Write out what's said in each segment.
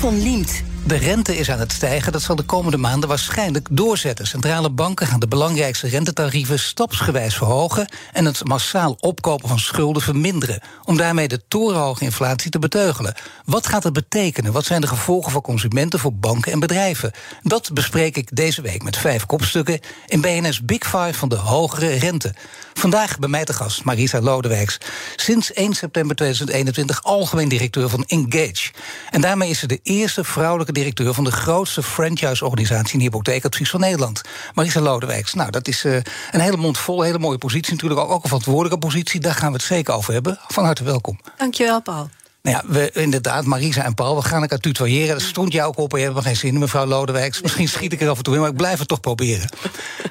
Van Liemt. De rente is aan het stijgen. Dat zal de komende maanden waarschijnlijk doorzetten. Centrale banken gaan de belangrijkste rentetarieven stapsgewijs verhogen en het massaal opkopen van schulden verminderen. Om daarmee de torenhoge inflatie te beteugelen. Wat gaat het betekenen? Wat zijn de gevolgen voor consumenten, voor banken en bedrijven? Dat bespreek ik deze week met vijf kopstukken in BNS Big Five van de hogere rente. Vandaag bij mij te gast Marisa Lodewijks. Sinds 1 september 2021 algemeen directeur van Engage. En daarmee is ze de eerste vrouwelijke directeur van de grootste franchise-organisatie in hypotheekadvies van Nederland. Marisa Lodewijks. Nou, dat is uh, een hele mond vol, hele mooie positie. Natuurlijk ook, ook een verantwoordelijke positie. Daar gaan we het zeker over hebben. Van harte welkom. Dankjewel, Paul. Nou ja, we, inderdaad, Marisa en Paul, we gaan elkaar tutoyeren. Dat stond jou ook op, je hebt er geen zin in, mevrouw Lodewijks. Misschien schiet ik er af en toe in, maar ik blijf het toch proberen.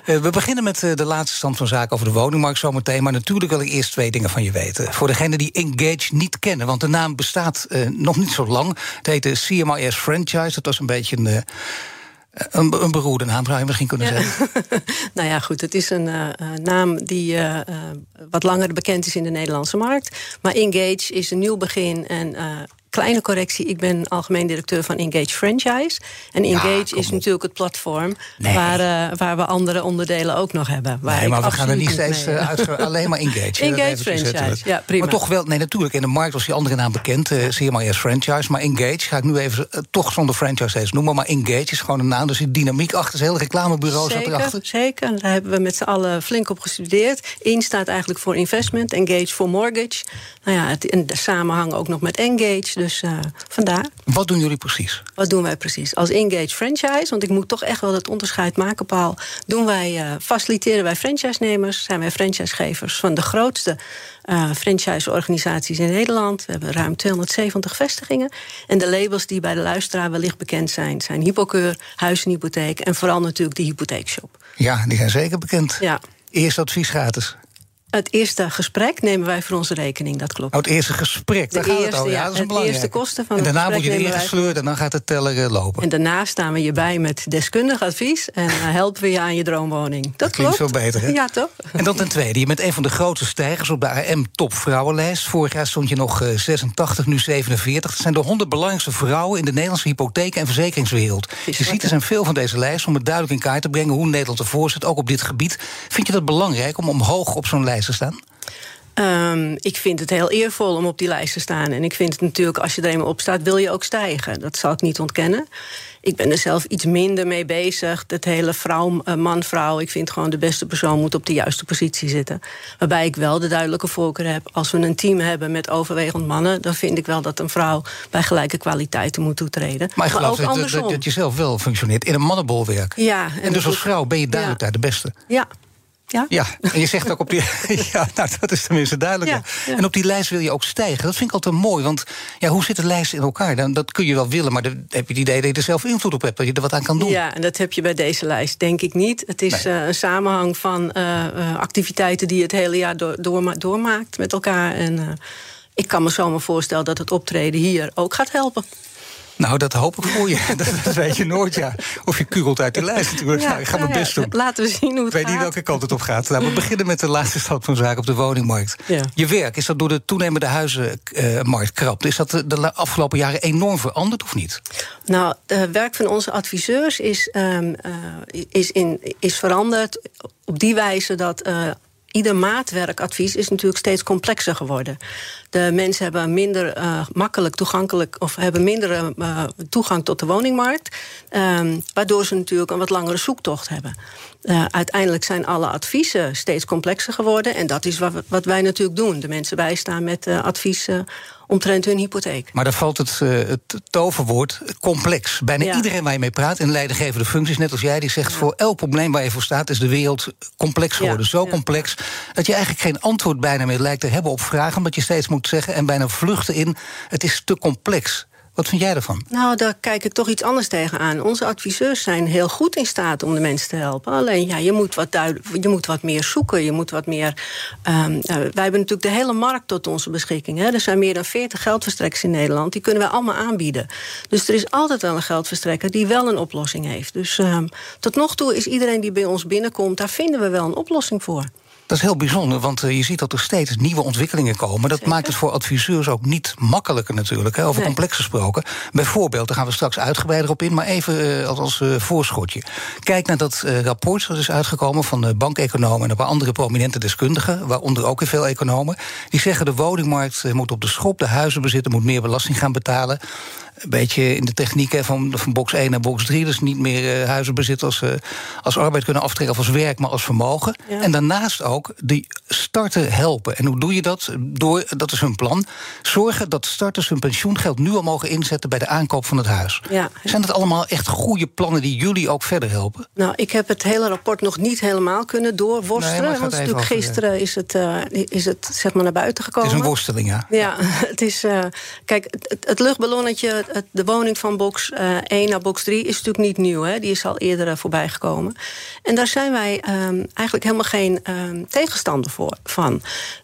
Uh, we beginnen met uh, de laatste stand van zaken over de woningmarkt zometeen. Maar natuurlijk wil ik eerst twee dingen van je weten. Voor degenen die Engage niet kennen, want de naam bestaat uh, nog niet zo lang. Het heette CMIS Franchise, dat was een beetje een een, een beroerde naam zou je misschien kunnen ja. zeggen. nou ja, goed. Het is een uh, naam die uh, wat langer bekend is in de Nederlandse markt. Maar Engage is een nieuw begin en kleine correctie. Ik ben algemeen directeur van Engage Franchise. En Engage ja, is natuurlijk het platform nee. waar, uh, waar we andere onderdelen ook nog hebben. Waar nee, maar we gaan er niet steeds uit. Alleen maar Engage. Engage Franchise, ja, prima. Maar toch wel, nee, natuurlijk. In de markt was die andere naam bekend. Uh, CMIS Franchise. Maar Engage ga ik nu even toch zonder franchise steeds noemen. Maar Engage is gewoon een naam. Dus die dynamiek achter. Het hele reclamebureau zeker, zat erachter. Zeker. Daar hebben we met z'n allen flink op gestudeerd. In staat eigenlijk voor investment. Engage voor mortgage. Nou ja, het, in de samenhang ook nog met Engage. Dus uh, vandaar. Wat doen jullie precies? Wat doen wij precies? Als Engage Franchise, want ik moet toch echt wel het onderscheid maken, Paul. Doen wij, uh, faciliteren wij franchise-nemers, zijn wij franchisegevers van de grootste uh, franchise-organisaties in Nederland. We hebben ruim 270 vestigingen. En de labels die bij de luisteraar wellicht bekend zijn, zijn Hypokeur, Huizenhypotheek en vooral natuurlijk de hypotheekshop. Ja, die zijn zeker bekend. Ja. Eerst advies gratis. Het eerste gesprek nemen wij voor onze rekening, dat klopt. Oh, het eerste gesprek, daar de gaat eerste, het over. Ja, dat is belangrijk. eerste kosten van en daarna het word je erin gesleurd en dan gaat het teller uh, lopen. En daarna staan we je bij met deskundig advies... en uh, helpen we je aan je droomwoning. Dat, dat klinkt klopt. veel beter, hè? Ja, toch? En dan ten tweede, je bent een van de grootste stijgers op de AM Top Vrouwenlijst. Vorig jaar stond je nog uh, 86, nu 47. Dat zijn de 100 belangrijkste vrouwen in de Nederlandse hypotheek- en verzekeringswereld. Je ziet, er zijn veel van deze lijst om het duidelijk in kaart te brengen... hoe Nederland ervoor zit, ook op dit gebied. Vind je dat belangrijk om omhoog op zo'n lijst te staan? Um, ik vind het heel eervol om op die lijst te staan. En ik vind het natuurlijk, als je er eenmaal op staat, wil je ook stijgen. Dat zal ik niet ontkennen. Ik ben er zelf iets minder mee bezig. Het hele vrouw, man-vrouw. Ik vind gewoon de beste persoon moet op de juiste positie zitten. Waarbij ik wel de duidelijke voorkeur heb. Als we een team hebben met overwegend mannen, dan vind ik wel dat een vrouw bij gelijke kwaliteiten moet toetreden. Maar ik geloof dat, dat, dat, je zelf wel functioneert in een mannenbolwerk. Ja, en, en dus als vrouw ben je duidelijk ja. daar de beste. Ja, ja? ja, en je zegt ook op die. ja, nou, dat is tenminste duidelijk. Ja, ja. En op die lijst wil je ook stijgen. Dat vind ik altijd mooi. Want ja, hoe zit de lijst in elkaar? Dan, dat kun je wel willen, maar dan heb je het idee dat je er zelf invloed op hebt. Dat je er wat aan kan doen. Ja, en dat heb je bij deze lijst, denk ik niet. Het is nee. uh, een samenhang van uh, uh, activiteiten die je het hele jaar door, door, doormaakt met elkaar. En ik kan me zomaar voorstellen dat het optreden hier ook gaat helpen. Nou, dat hoop ik voor je. dat, dat, weet je nooit, ja. Of je kugelt uit de lijst natuurlijk. Ja, nou, ik ga mijn best doen. Laten we zien hoe het Ik weet gaat. niet welke kant het op gaat. Nou, we beginnen met de laatste stap van zaken op de woningmarkt. Ja. Je werk, is dat door de toenemende huizenmarkt krap? Is dat de afgelopen jaren enorm veranderd of niet? Nou, het werk van onze adviseurs is, um, uh, is, in, is veranderd op die wijze dat... Uh, ieder maatwerkadvies is natuurlijk steeds complexer geworden. De mensen hebben minder uh, makkelijk toegankelijk of hebben minder uh, toegang tot de woningmarkt, um, waardoor ze natuurlijk een wat langere zoektocht hebben. Uh, uiteindelijk zijn alle adviezen steeds complexer geworden en dat is wat, wat wij natuurlijk doen. De mensen bijstaan met adviezen omtrent hun hypotheek. Maar daar valt het, uh, het toverwoord complex. Bijna Ja. iedereen waar je mee praat, in leidinggevende functies, net als jij, die zegt: voor elk probleem waar je voor staat, is de wereld complex geworden. Ja, Zo complex dat je eigenlijk geen antwoord bijna meer lijkt te hebben op vragen, omdat je steeds moet zeggen en bijna vluchten in: het is te complex. Wat vind jij ervan? Nou, daar kijk ik toch iets anders tegenaan. Onze adviseurs zijn heel goed in staat om de mensen te helpen. Alleen, ja, je moet wat, je moet wat meer zoeken. Je moet wat meer... Um, wij hebben natuurlijk de hele markt tot onze beschikking. Hè. Er zijn meer dan 40 geldverstrekkers in Nederland. Die kunnen wij allemaal aanbieden. Dus er is altijd wel een geldverstrekker die wel een oplossing heeft. Dus um, tot nog toe is iedereen die bij ons binnenkomt... daar vinden we wel een oplossing voor. Dat is heel bijzonder, want uh, je ziet dat er steeds nieuwe ontwikkelingen komen. Dat maakt het voor adviseurs ook niet makkelijker natuurlijk, hè, over nee. complex gesproken. Bijvoorbeeld, daar gaan we straks uitgebreider op in, maar even uh, als, uh, voorschotje. Kijk naar dat rapport dat is uitgekomen van de bankeconomen en een paar andere prominente deskundigen, waaronder ook weer veel economen. Die zeggen de woningmarkt moet op de schop, de huizenbezitter moet meer belasting gaan betalen een beetje in de techniek hè, van, van box 1 naar box 3. Dus niet meer uh, huizenbezitters uh, als arbeid kunnen aftrekken of als werk, maar als vermogen. Ja. En daarnaast ook die starten helpen. En hoe doe je dat? Door, dat is hun plan. Zorgen dat starters hun pensioengeld nu al mogen inzetten bij de aankoop van het huis. Ja. Zijn dat allemaal echt goede plannen die jullie ook verder helpen? Nou, ik heb het hele rapport nog niet helemaal kunnen doorworstelen. Nee, want natuurlijk gisteren is het, uh, is het zeg maar naar buiten gekomen. Het is een worsteling, ja. Ja, het is. kijk, het, het luchtballonnetje de woning van box uh, 1 naar box 3 is natuurlijk niet nieuw. Hè? Die is al eerder uh, voorbij gekomen. En daar zijn wij um, eigenlijk helemaal geen um, tegenstander voor, van.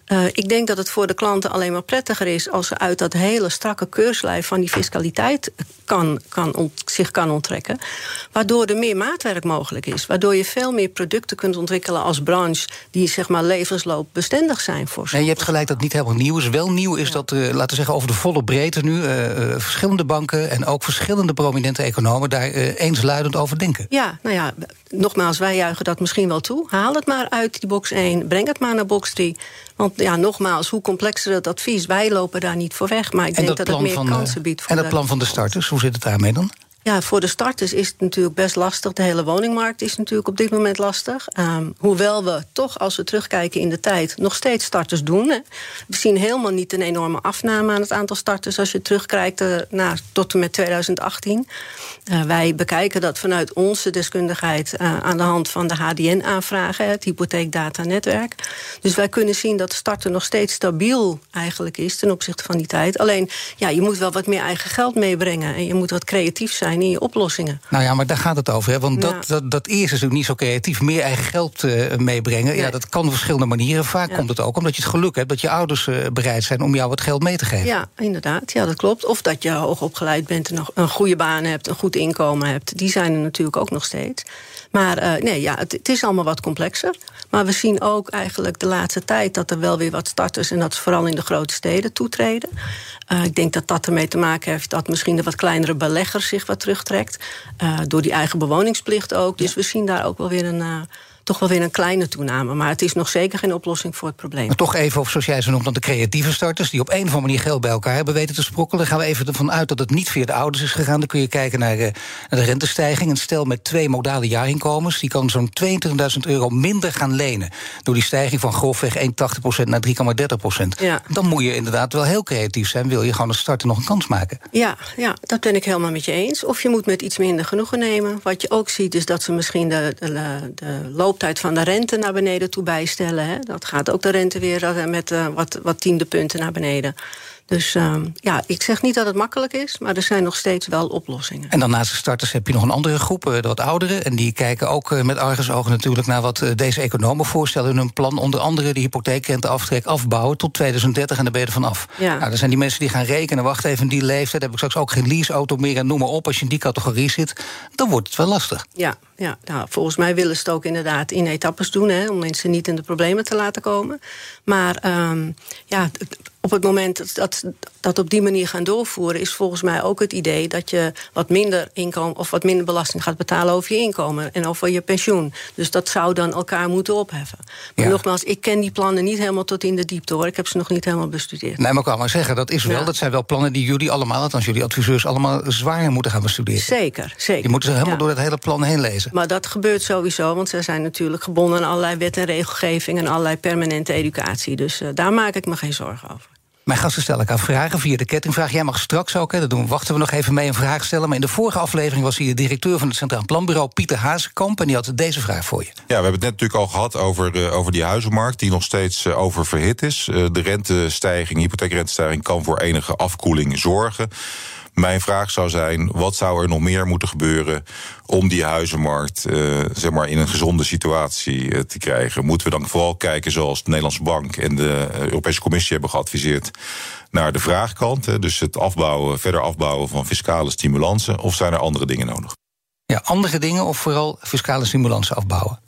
Uh, ik denk dat het voor de klanten alleen maar prettiger is als ze uit dat hele strakke keurslijf van die fiscaliteit kan, kan ont, zich kan onttrekken. Waardoor er meer maatwerk mogelijk is. Waardoor je veel meer producten kunt ontwikkelen als branche die zeg maar levensloopbestendig zijn voor ze. Nee, je hebt gelijk dat het niet helemaal nieuw is. Wel nieuw is ja. dat, uh, laten we zeggen, over de volle breedte nu uh, verschillende banken en ook verschillende prominente economen daar eensluidend over denken. Ja, nou ja, nogmaals, wij juichen dat misschien wel toe. Haal het maar uit die box 1, breng het maar naar box 3. Want ja, nogmaals, hoe complexer het advies, wij lopen daar niet voor weg. Maar ik denk dat, dat het meer kansen biedt. Voor en dat plan van de starters, hoe zit het daarmee dan? Ja, voor de starters is het natuurlijk best lastig. De hele woningmarkt is natuurlijk op dit moment lastig. Um, hoewel we toch, als we terugkijken in de tijd... nog steeds starters doen. Hè. We zien helemaal niet een enorme afname aan het aantal starters... als je terugkijkt uh, naar tot en met 2018. Uh, wij bekijken dat vanuit onze deskundigheid... Uh, aan de hand van de HDN-aanvragen, het hypotheekdatanetwerk. Dus wij kunnen zien dat starten nog steeds stabiel eigenlijk is... ten opzichte van die tijd. Alleen, ja, je moet wel wat meer eigen geld meebrengen... en je moet wat creatief zijn in je oplossingen. Nou ja, maar daar gaat het over. Hè? Want ja. dat, dat, dat eerste is natuurlijk niet zo creatief. Meer eigen geld uh, meebrengen. Nee. Ja, dat kan op verschillende manieren. Vaak ja. komt het ook omdat je het geluk hebt dat je ouders uh, bereid zijn om jou wat geld mee te geven. Ja, inderdaad. Ja, dat klopt. Of dat je hoog opgeleid bent en nog een goede baan hebt, een goed inkomen hebt. Die zijn er natuurlijk ook nog steeds. Maar uh, nee, ja, het, het, is allemaal wat complexer. Maar we zien ook eigenlijk de laatste tijd dat er wel weer wat starters, en dat is vooral in de grote steden, toetreden. Uh, ik denk dat dat ermee te maken heeft dat misschien de wat kleinere beleggers zich wat terugtrekt. Uh, door die eigen bewoningsplicht ook. Dus ja. we zien daar ook wel weer een. Toch wel weer een kleine toename. Maar het is nog zeker geen oplossing voor het probleem. Maar toch even, of zoals jij ze noemt, dan de creatieve starters... die op een of andere manier geld bij elkaar hebben weten te sprokkelen. Dan gaan we even ervan uit dat het niet via de ouders is gegaan. Dan kun je kijken naar, uh, naar de rentestijging. Een stel met twee modale jaarinkomens... die kan zo'n 22.000 euro minder gaan lenen. Door die stijging van grofweg 1,80% naar 3,30%. Ja. Dan moet je inderdaad wel heel creatief zijn. Wil je gewoon als starter nog een kans maken. Ja, ja, dat ben ik helemaal met je eens. Of je moet met iets minder genoegen nemen. Wat je ook ziet is dat ze misschien de, de, de loop looptijd van de rente naar beneden toe bijstellen. Hè. Dat gaat ook de rente weer met uh, wat, wat tiende punten naar beneden. Dus uh, ja, ik zeg niet dat het makkelijk is, maar er zijn nog steeds wel oplossingen. En dan naast de starters heb je nog een andere groep, de wat ouderen. En die kijken ook uh, met argusogen natuurlijk naar wat uh, deze economen voorstellen in hun plan. Onder andere de hypotheekrenteaftrek afbouwen tot 2030 en daar ben je er vanaf. Ja. Nou, er zijn die mensen die gaan rekenen, wacht even, die leeftijd heb ik straks ook geen leaseauto meer en noem maar op. Als je in die categorie zit, dan wordt het wel lastig. Ja, ja, nou, volgens mij willen ze het ook inderdaad in etappes doen... Hè, om mensen niet in de problemen te laten komen. Maar um, ja, op het moment dat dat op die manier gaan doorvoeren... is volgens mij ook het idee dat je wat minder inkomen... of wat minder belasting gaat betalen over je inkomen... en over je pensioen. Dus dat zou dan elkaar moeten opheffen. Maar ja. nogmaals, ik ken die plannen niet helemaal tot in de diepte, hoor. Ik heb ze nog niet helemaal bestudeerd. Nee, maar ik kan maar zeggen, dat is wel, ja. dat zijn wel plannen die jullie allemaal... althans jullie adviseurs allemaal zwaar moeten gaan bestuderen. Zeker, zeker. Die moeten ze helemaal ja. door het hele plan heen lezen. Maar dat gebeurt sowieso, want ze zijn natuurlijk gebonden... aan allerlei wet en regelgeving en allerlei permanente educatie. Dus uh, daar maak ik me geen zorgen over. Mijn gasten stellen elkaar vragen via de kettingvraag. Jij mag straks ook, hè, dat doen, wachten we nog even mee een vraag stellen. Maar in de vorige aflevering was hier de directeur van het Centraal Planbureau, Pieter Hazekamp. En die had deze vraag voor je. Ja, we hebben het net natuurlijk al gehad over, de, over die huizenmarkt, die nog steeds uh, oververhit is. Uh, de rentestijging, hypotheekrentestijging kan voor enige afkoeling zorgen. Mijn vraag zou zijn: wat zou er nog meer moeten gebeuren om die huizenmarkt uh, zeg maar in een gezonde situatie uh, te krijgen? Moeten we dan vooral kijken, zoals de Nederlandse Bank en de Europese Commissie hebben geadviseerd, naar de vraagkant? Hè, dus het afbouwen, verder afbouwen van fiscale stimulansen, of zijn er andere dingen nodig? Ja, andere dingen of vooral fiscale stimulansen afbouwen?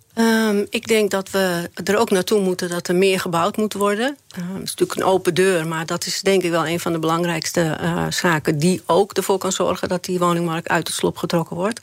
Um, ik denk dat we er ook naartoe moeten dat er meer gebouwd moet worden. Uh, het is natuurlijk een open deur, maar dat is denk ik wel een van de belangrijkste zaken die ook ervoor kan zorgen dat die woningmarkt uit het slop getrokken wordt.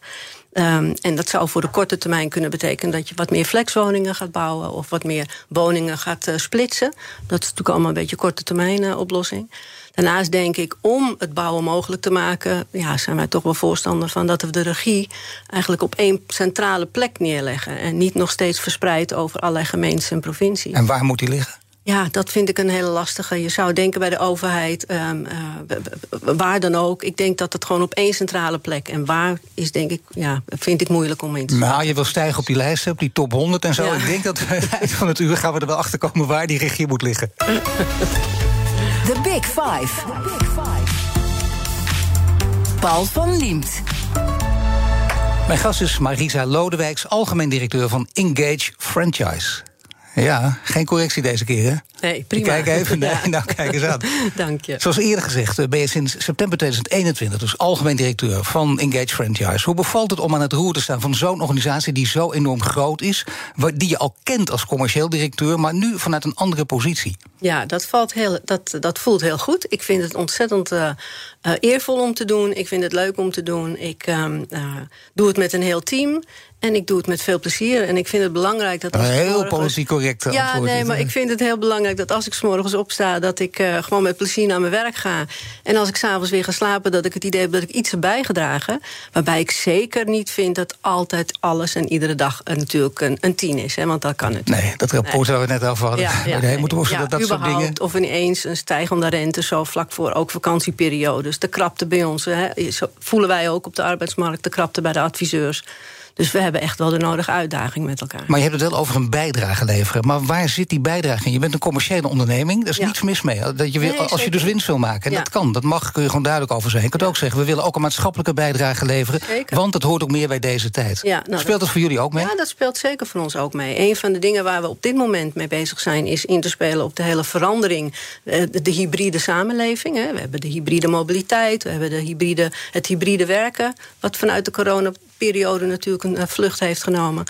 Um, en dat zou voor de korte termijn kunnen betekenen dat je wat meer flexwoningen gaat bouwen of wat meer woningen gaat uh, splitsen. Dat is natuurlijk allemaal een beetje korte termijn oplossing. Daarnaast denk ik, om het bouwen mogelijk te maken... Ja, zijn wij toch wel voorstander van dat we de regie... eigenlijk op één centrale plek neerleggen... en niet nog steeds verspreid over allerlei gemeentes en provincies. En waar moet die liggen? Ja, dat vind ik een hele lastige. Je zou denken bij de overheid, um, uh, waar dan ook. Ik denk dat het gewoon op één centrale plek. En waar is denk ik, ja, vind ik moeilijk om in te Nou, je wil stijgen op die lijst, op die top 100 en zo. Ja. Ik denk dat we het eind van het uur gaan we er wel achter komen waar die regie moet liggen. The Big Five. Paul van Liemt. Mijn gast is Marisa Lodewijks, algemeen directeur van Engage Franchise. Ja, geen correctie deze keer, hè? Nee, prima. Kijk even, nee, ja. nou kijk eens aan. Dank je. Zoals eerder gezegd eh, ben je sinds september 2021... dus algemeen directeur van Engage Franchise. Hoe bevalt het om aan het roer te staan van zo'n organisatie... die zo enorm groot is, die je al kent als commercieel directeur... maar nu vanuit een andere positie? Ja, dat, valt heel, dat, dat voelt heel goed. Ik vind het ontzettend uh, uh, eervol om te doen. Ik vind het leuk om te doen. Ik uh, doe het met een heel team. En ik doe het met veel plezier. En ik vind het belangrijk dat als Heel morgens... politiek correct Ja, nee, maar ik vind het heel belangrijk dat als ik s morgens opsta... dat ik uh, gewoon met plezier naar mijn werk ga. En als ik s'avonds weer ga slapen, dat ik het idee heb dat ik iets heb bijgedragen. Waarbij ik zeker niet vind dat altijd alles en iedere dag een, natuurlijk een, een tien is. Hè, want dat kan het. Nee, dat rapport nee. waar we net over hadden. Ja, ja, nee, moeten we ja, dat, dat soort dingen... Of ineens een stijgende rente zo vlak voor ook vakantieperiodes. De krapte bij ons, hè, voelen wij ook op de arbeidsmarkt... de krapte bij de adviseurs. Dus we hebben echt wel de nodige uitdaging met elkaar. Maar je hebt het wel over een bijdrage leveren. Maar waar zit die bijdrage in? Je bent een commerciële onderneming, daar is ja. niets mis mee. Dat je nee, als je dus winst wil maken, en ja. dat kan, dat mag, kun je gewoon duidelijk over zijn. Je kunt ook zeggen, we willen ook een maatschappelijke bijdrage leveren. Zeker. Want het hoort ook meer bij deze tijd. Nou, speelt dat voor jullie ook mee? Ja, dat speelt zeker voor ons ook mee. Een van de dingen waar we op dit moment mee bezig zijn... is in te spelen op de hele verandering, de, de hybride samenleving. Hè. We hebben de hybride mobiliteit, we hebben de hybride, het hybride werken... wat vanuit de corona periode natuurlijk een vlucht heeft genomen.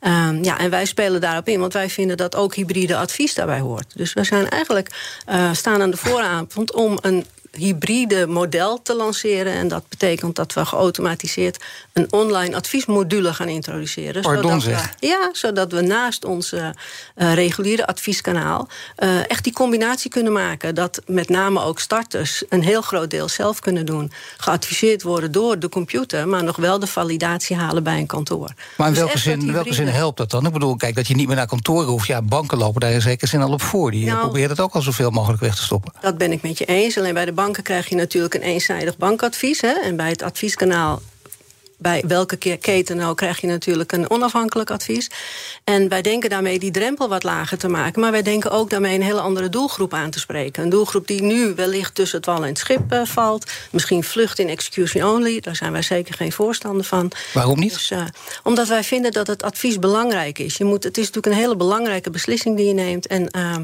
Um, ja, en wij spelen daarop in, want wij vinden dat ook hybride advies daarbij hoort. Dus we zijn eigenlijk uh, staan aan de vooravond om een hybride model te lanceren. En dat betekent dat we geautomatiseerd een online adviesmodule gaan introduceren. Pardon zodat zeg. We, ja, zodat we naast ons uh, reguliere advieskanaal uh, echt die combinatie kunnen maken. Dat met name ook starters een heel groot deel zelf kunnen doen. Geadviseerd worden door de computer, maar nog wel de validatie halen bij een kantoor. Maar in dus welke, zin, welke zin helpt dat dan? Ik bedoel, kijk, dat je niet meer naar kantoren hoeft. Ja, banken lopen daar in zekere zin al op voor. Die nou, proberen het ook al zoveel mogelijk weg te stoppen. Dat ben ik met je eens. Alleen bij de banken krijg je natuurlijk een eenzijdig bankadvies. Hè? En bij het advieskanaal bij welke keten nou krijg je natuurlijk een onafhankelijk advies. En wij denken daarmee die drempel wat lager te maken. Maar wij denken ook daarmee een hele andere doelgroep aan te spreken. Een doelgroep die nu wellicht tussen het wal en het schip uh, valt. Misschien vlucht in execution only. Daar zijn wij zeker geen voorstander van. Waarom niet? Dus, uh, omdat wij vinden dat het advies belangrijk is. Je moet, het is natuurlijk een hele belangrijke beslissing die je neemt. En uh,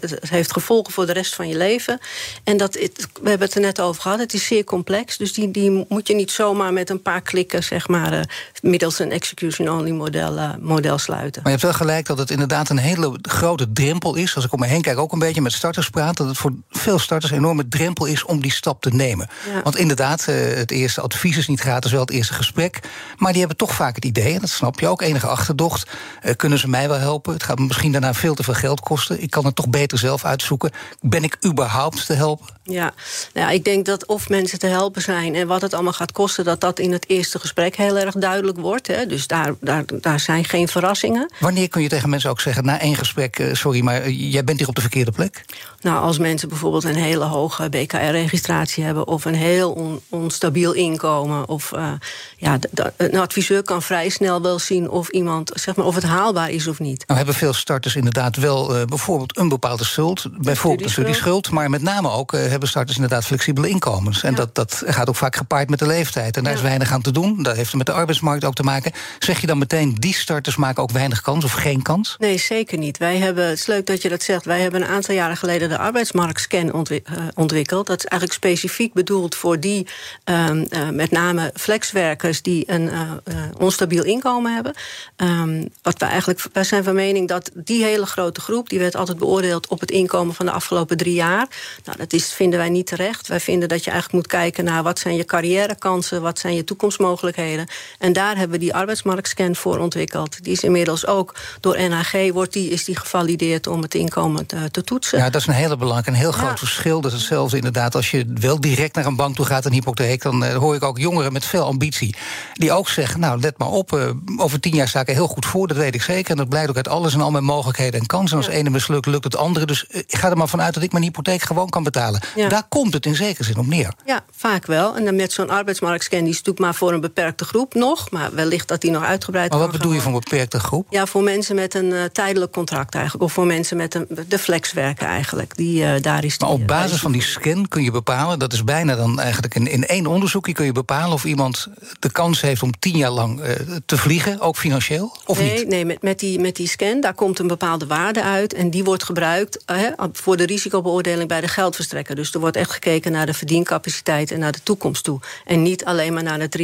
het heeft gevolgen voor de rest van je leven. En dat het, we hebben het er net over gehad. Het is zeer complex. Dus die, die moet je niet zomaar met een paar klikken zeg maar, uh, middels een execution-only model, uh, model sluiten. Maar je hebt wel gelijk dat het inderdaad een hele grote drempel is. Als ik om me heen kijk, ook een beetje met starters praat... dat het voor veel starters een enorme drempel is om die stap te nemen. Ja. Want inderdaad, uh, het eerste advies is niet gratis, wel het eerste gesprek. Maar die hebben toch vaak het idee, en dat snap je ook, enige achterdocht... kunnen ze mij wel helpen? Het gaat me misschien daarna veel te veel geld kosten. Ik kan het toch beter zelf uitzoeken. Ben ik überhaupt te helpen? Ja, nou, ik denk dat of mensen te helpen zijn... en wat het allemaal gaat kosten, dat dat in het eerste eerste gesprek heel erg duidelijk wordt. Hè. Dus daar, daar, daar zijn geen verrassingen. Wanneer kun je tegen mensen ook zeggen, na één gesprek... Uh, sorry, maar jij bent hier op de verkeerde plek? Nou, als mensen bijvoorbeeld een hele hoge BKR-registratie hebben... of een heel on, onstabiel inkomen... of uh, ja, een adviseur kan vrij snel wel zien of iemand, zeg maar, of het haalbaar is of niet. Nou hebben veel starters inderdaad wel uh, bijvoorbeeld een bepaalde schuld. Bijvoorbeeld een studieschuld. Maar met name ook hebben starters inderdaad flexibele inkomens. En ja. dat, dat gaat ook vaak gepaard met de leeftijd. En daar ja. is weinig aan te doen. Dat heeft met de arbeidsmarkt ook te maken. Zeg je dan meteen, die starters maken ook weinig kans of geen kans? Nee, zeker niet. Wij hebben, het is leuk dat je dat zegt. Wij hebben een aantal jaren geleden de arbeidsmarktscan uh, ontwikkeld. Dat is eigenlijk specifiek bedoeld voor die, uh, met name flexwerkers die een onstabiel inkomen hebben. Um, wat we eigenlijk, wij zijn van mening dat die hele grote groep, die werd altijd beoordeeld op het inkomen van de afgelopen drie jaar. Nou, dat is, vinden wij niet terecht. Wij vinden dat je eigenlijk moet kijken naar wat zijn je carrièrekansen, wat zijn je toekomstmogelijkheden. En daar hebben we die arbeidsmarktscan voor ontwikkeld. Die is inmiddels ook door NHG wordt die, is die gevalideerd om het inkomen te, te toetsen. Ja, dat is een hele belangrijke, een heel groot ja. verschil. Dat is hetzelfde inderdaad. Als je wel direct naar een bank toe gaat, een hypotheek, dan uh, hoor ik ook jongeren met veel ambitie. Die ook zeggen, nou let maar op, uh, over tien jaar sta ik er heel goed voor, dat weet ik zeker. En dat blijkt ook uit alles en al mijn mogelijkheden en kansen. En als ja. ene mislukt, lukt het andere. Dus uh, ik ga er maar vanuit dat ik mijn hypotheek gewoon kan betalen. Ja. Daar komt het in zekere zin op neer. Ja, vaak wel. En dan met zo'n arbeidsmarktscan, die is natuurlijk maar voor een beperkte groep nog. Maar wellicht dat die nog uitgebreid Maar wat bedoel je van een beperkte groep? Ja, voor mensen met een uh, tijdelijk contract eigenlijk. Of voor mensen met een, de flexwerken eigenlijk. Die, uh, daar is die, maar op basis van die scan kun je bepalen... dat is bijna dan eigenlijk in, in één onderzoekje... kun je bepalen of iemand de kans heeft om tien jaar lang te vliegen, ook financieel, of nee, niet? Nee, met, met, die, met die scan, daar komt een bepaalde waarde uit... en die wordt gebruikt voor de risicobeoordeling bij de geldverstrekker. Dus er wordt echt gekeken naar de verdiencapaciteit... en naar de toekomst toe. En niet alleen maar naar het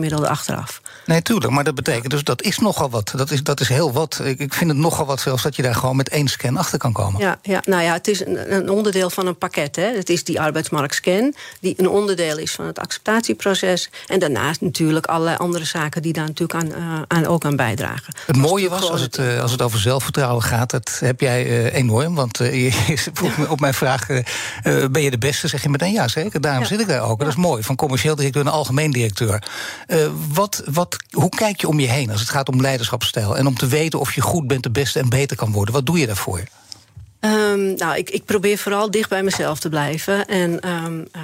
driejaarsgemiddelde achteraf. Nee, tuurlijk, maar dat betekent dus dat is nogal wat. Dat is, dat is heel wat. Ik, ik vind het nogal wat zelfs dat je daar gewoon met één scan achter kan komen. Ja, ja nou ja, het is een, een onderdeel van een pakket. Hè. Het is die arbeidsmarktscan, die een onderdeel is van het acceptatieproces. En daarnaast natuurlijk allerlei andere zaken die daar natuurlijk aan, uh, aan ook aan bijdragen. Het mooie was, als het, uh, als het over zelfvertrouwen gaat, dat heb jij uh, enorm. Want je vroeg op mijn vraag: ben je de beste? Zeg je meteen ja, zeker. Daarom ja. zit ik daar ook. Dat is mooi. Van commercieel directeur naar algemeen directeur. Wat, wat, hoe kijk je om je heen als het gaat om leiderschapsstijl? En om te weten of je goed bent, de beste en beter kan worden. Wat doe je daarvoor? Um, nou, ik, ik, probeer vooral dicht bij mezelf te blijven. En um, uh,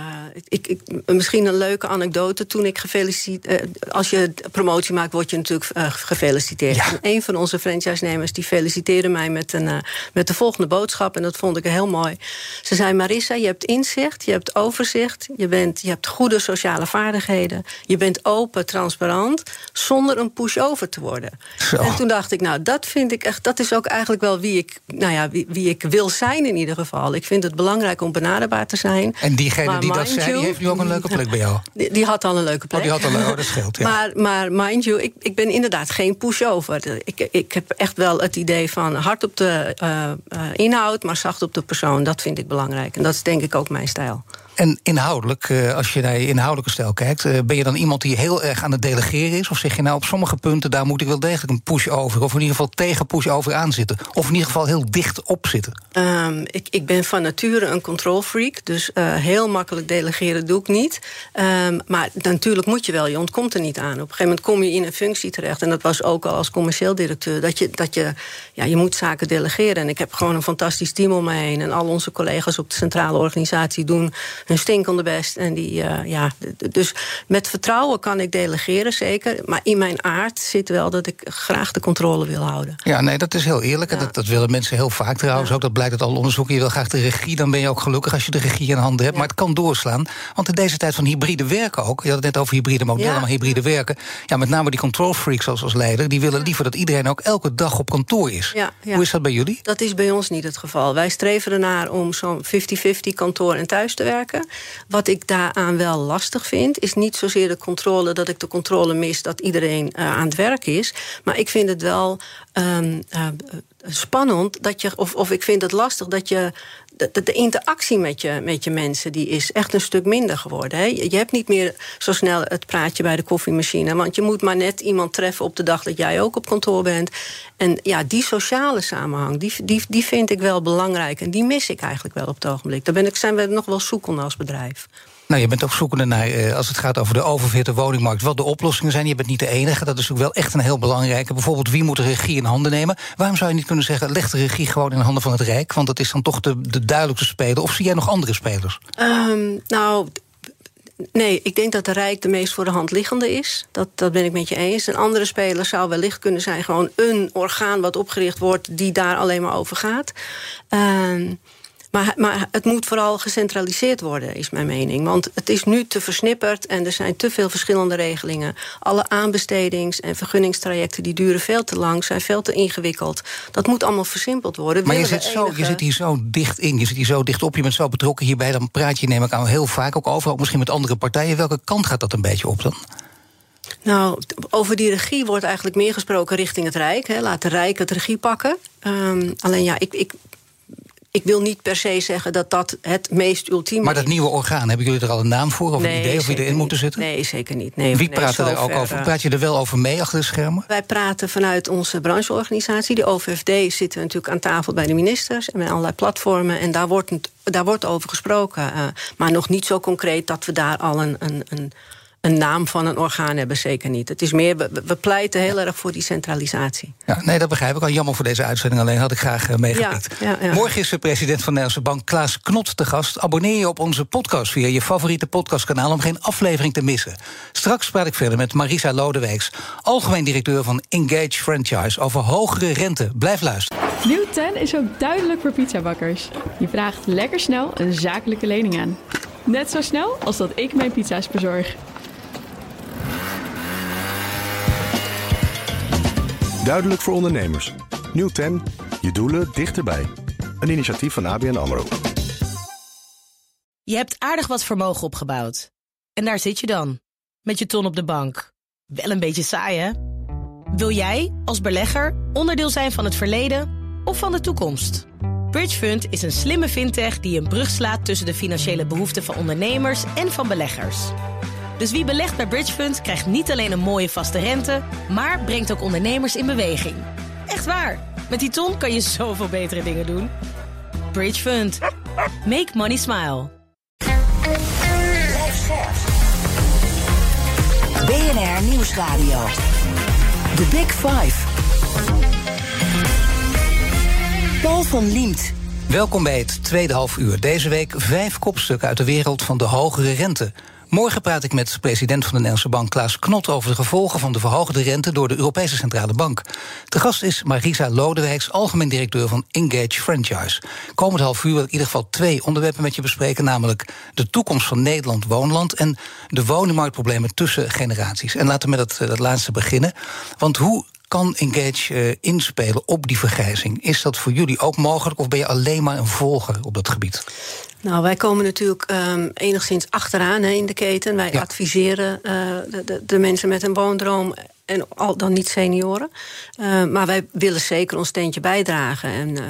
ik, ik, misschien een leuke anekdote. Toen ik gefeliciteerd. Uh, als je promotie maakt, word je natuurlijk uh, gefeliciteerd. Ja. En een van onze franchise-nemers die feliciteerde mij met, een, met de volgende boodschap. En dat vond ik heel mooi. Ze zei: Marissa, je hebt inzicht, je hebt overzicht, je, bent, je hebt goede sociale vaardigheden. Je bent open, transparant, zonder een push-over te worden. Zo. En toen dacht ik: Nou, dat vind ik echt. Dat is ook eigenlijk wel wie ik, nou ja, wie, wie ik wil zijn in ieder geval. Ik vind het belangrijk om benaderbaar te zijn. En diegene die dat zei, die heeft nu ook een leuke plek bij jou? Die, die had al een leuke plek. Oh, die had al een, oh, dat scheelt, ja. maar, maar mind you, ik, ik ben inderdaad geen pushover. Ik, ik heb echt wel het idee van hard op de uh, uh, inhoud... maar zacht op de persoon, dat vind ik belangrijk. En dat is denk ik ook mijn stijl. En inhoudelijk, als je naar je inhoudelijke stijl kijkt, ben je dan iemand die heel erg aan het delegeren is? Of zeg je nou op sommige punten, daar moet ik wel degelijk een push over, of in ieder geval tegen push over aan zitten? Of in ieder geval heel dicht op zitten? Um, ik, ik ben van nature een control freak, dus uh, heel makkelijk delegeren doe ik niet. Um, maar natuurlijk moet je wel, je ontkomt er niet aan. Op een gegeven moment kom je in een functie terecht, en dat was ook al als commercieel directeur, dat je, dat je, ja, je moet zaken delegeren. En ik heb gewoon een fantastisch team om me heen, en al onze collega's op de centrale organisatie doen hun stinkende best. En die, uh, ja, dus met vertrouwen kan ik delegeren, zeker. Maar in mijn aard zit wel dat ik graag de controle wil houden. Ja, nee, dat is heel eerlijk. Ja. En dat, dat willen mensen heel vaak trouwens ja. ook. Dat blijkt uit alle onderzoeken. Je wil graag de regie, dan ben je ook gelukkig als je de regie in handen hebt. Ja. Maar het kan doorslaan. Want in deze tijd van hybride werken ook. Je had het net over hybride modellen, maar hybride werken. Ja, met name die control freaks als, als leider. Die willen liever dat iedereen ook elke dag op kantoor is. Hoe is dat bij jullie? Dat is bij ons niet het geval. Wij streven ernaar om zo'n 50-50 kantoor en thuis te werken. Wat ik daaraan wel lastig vind, is niet zozeer de controle dat ik de controle mis dat iedereen uh, aan het werk is. Maar ik vind het wel um, uh, spannend dat je, of, of ik vind het lastig dat je de, de, interactie met je, met je mensen die is echt een stuk minder geworden. Hè? Je hebt niet meer zo snel het praatje bij de koffiemachine. Want je moet maar net iemand treffen op de dag dat jij ook op kantoor bent. En ja, die sociale samenhang, die, die, die vind ik wel belangrijk. En die mis ik eigenlijk wel op het ogenblik. Daar ben ik, zijn we nog wel zoekende als bedrijf. Nou, je bent ook zoekende naar, eh, als het gaat over de oververhitte woningmarkt, wat de oplossingen zijn. Je bent niet de enige. Dat is ook wel echt een heel belangrijke. Bijvoorbeeld, wie moet de regie in handen nemen? Waarom zou je niet kunnen zeggen, leg de regie gewoon in de handen van het Rijk? Want dat is dan toch de, de duidelijkste speler. Of zie jij nog andere spelers? Ehm, nou, Nee, ik denk dat de Rijk de meest voor de hand liggende is. Dat, dat ben ik met je eens. Een andere speler zou wellicht kunnen zijn... gewoon een orgaan wat opgericht wordt... die daar alleen maar over gaat. Uh, maar, maar het moet vooral gecentraliseerd worden, is mijn mening. Want het is nu te versnipperd en er zijn te veel verschillende regelingen. Alle aanbestedings- en vergunningstrajecten die duren veel te lang... zijn veel te ingewikkeld. Dat moet allemaal versimpeld worden. Maar je zit, zo, je zit hier zo dicht in, je zit hier zo dicht op... je bent zo betrokken hierbij, dan praat je neem ik aan heel vaak ook over... ook misschien met andere partijen. Welke kant gaat dat een beetje op dan? Nou, over die regie wordt eigenlijk meer gesproken richting het Rijk. Hè. Laat de Rijk het regie pakken. Um, alleen ja, ik, ik ik wil niet per se zeggen dat dat het meest ultieme Maar dat nieuwe orgaan, hebben jullie er al een naam voor? Of een idee of wie erin moeten zitten? Nee, zeker niet. Nee, Wie praat er ook over? Eh, praat je er wel over mee achter de schermen? Wij praten vanuit onze brancheorganisatie. De OVFD zitten natuurlijk aan tafel bij de ministers... en met allerlei platformen. En daar wordt, daar wordt over gesproken. Uh, maar nog niet zo concreet dat we daar al een, een, een een naam van een orgaan hebben, zeker niet. Het is meer, we, pleiten heel erg voor die centralisatie. Ja, nee, dat begrijp ik al. Jammer voor deze uitzending, alleen had ik graag uh, meegepikt. Ja, ja, Morgen is de president van de Nederlandse Bank, Klaas Knot, te gast. Abonneer je op onze podcast via je favoriete podcastkanaal... om geen aflevering te missen. Straks praat ik verder met Marisa Lodeweeks... algemeen directeur van Engage Franchise... over hogere rente. Blijf luisteren. Nieuw 10 is ook duidelijk voor pizzabakkers. Je vraagt lekker snel een zakelijke lening aan. Net zo snel als dat ik mijn pizza's bezorg. Duidelijk voor ondernemers. Nieuw 10. Je doelen dichterbij. Een initiatief van ABN AMRO. Je hebt aardig wat vermogen opgebouwd. En daar zit je dan. Met je ton op de bank. Wel een beetje saai, hè? Wil jij, als belegger, onderdeel zijn van het verleden of van de toekomst? Bridgefund is een slimme fintech die een brug slaat tussen de financiële behoeften van ondernemers en van beleggers. Dus wie belegt bij Bridgefund krijgt niet alleen een mooie vaste rente, maar brengt ook ondernemers in beweging. Echt waar. Met die ton kan je zoveel betere dingen doen. Bridgefund. Make money smile. BNR Nieuwsradio. The Big Five. Paul van Liemt. Welkom bij het tweede half uur. Deze week vijf kopstukken uit de wereld van de hogere rente. Morgen praat ik met president van de Nederlandse Bank Klaas Knot over de gevolgen van de verhoogde rente door de Europese Centrale Bank. De gast is Marisa Lodewijks, algemeen directeur van Engage Franchise. Komend half uur wil ik in ieder geval twee onderwerpen met je bespreken, namelijk de toekomst van Nederland woonland en de woningmarktproblemen tussen generaties. En laten we met dat, dat laatste beginnen. Want hoe kan Engage uh, inspelen op die vergrijzing? Is dat voor jullie ook mogelijk of ben je alleen maar een volger op dat gebied? Nou, wij komen natuurlijk um, enigszins achteraan hè, in de keten. Wij ja. adviseren uh, de, de, de, mensen met een woondroom en al dan niet senioren. Uh, maar wij willen zeker ons steentje bijdragen. En uh,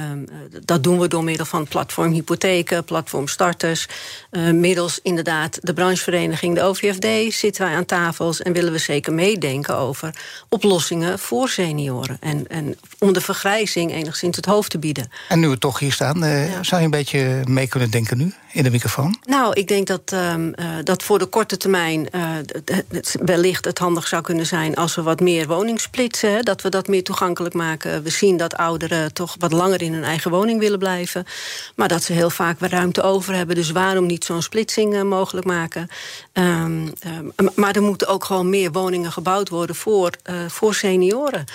dat doen we door middel van platform hypotheken, platform starters. Uh, middels inderdaad de branchevereniging, de OVFD, zitten wij aan tafels en willen we zeker meedenken over oplossingen voor senioren. En, en om de vergrijzing enigszins het hoofd te bieden. En nu we toch hier staan, ja. zou je een beetje mee kunnen denken nu in de microfoon? Nou, ik denk dat, um, dat voor de korte termijn het wellicht het handig zou kunnen zijn als we wat meer woningsplitsen. Dat we dat meer toegankelijk maken. We zien dat ouderen toch wat langer in hun eigen woning willen blijven. Maar dat ze heel vaak weer ruimte over hebben. Dus waarom niet zo'n splitsing uh, mogelijk maken? Um, um, maar er moeten ook gewoon meer woningen gebouwd worden voor, uh, voor senioren.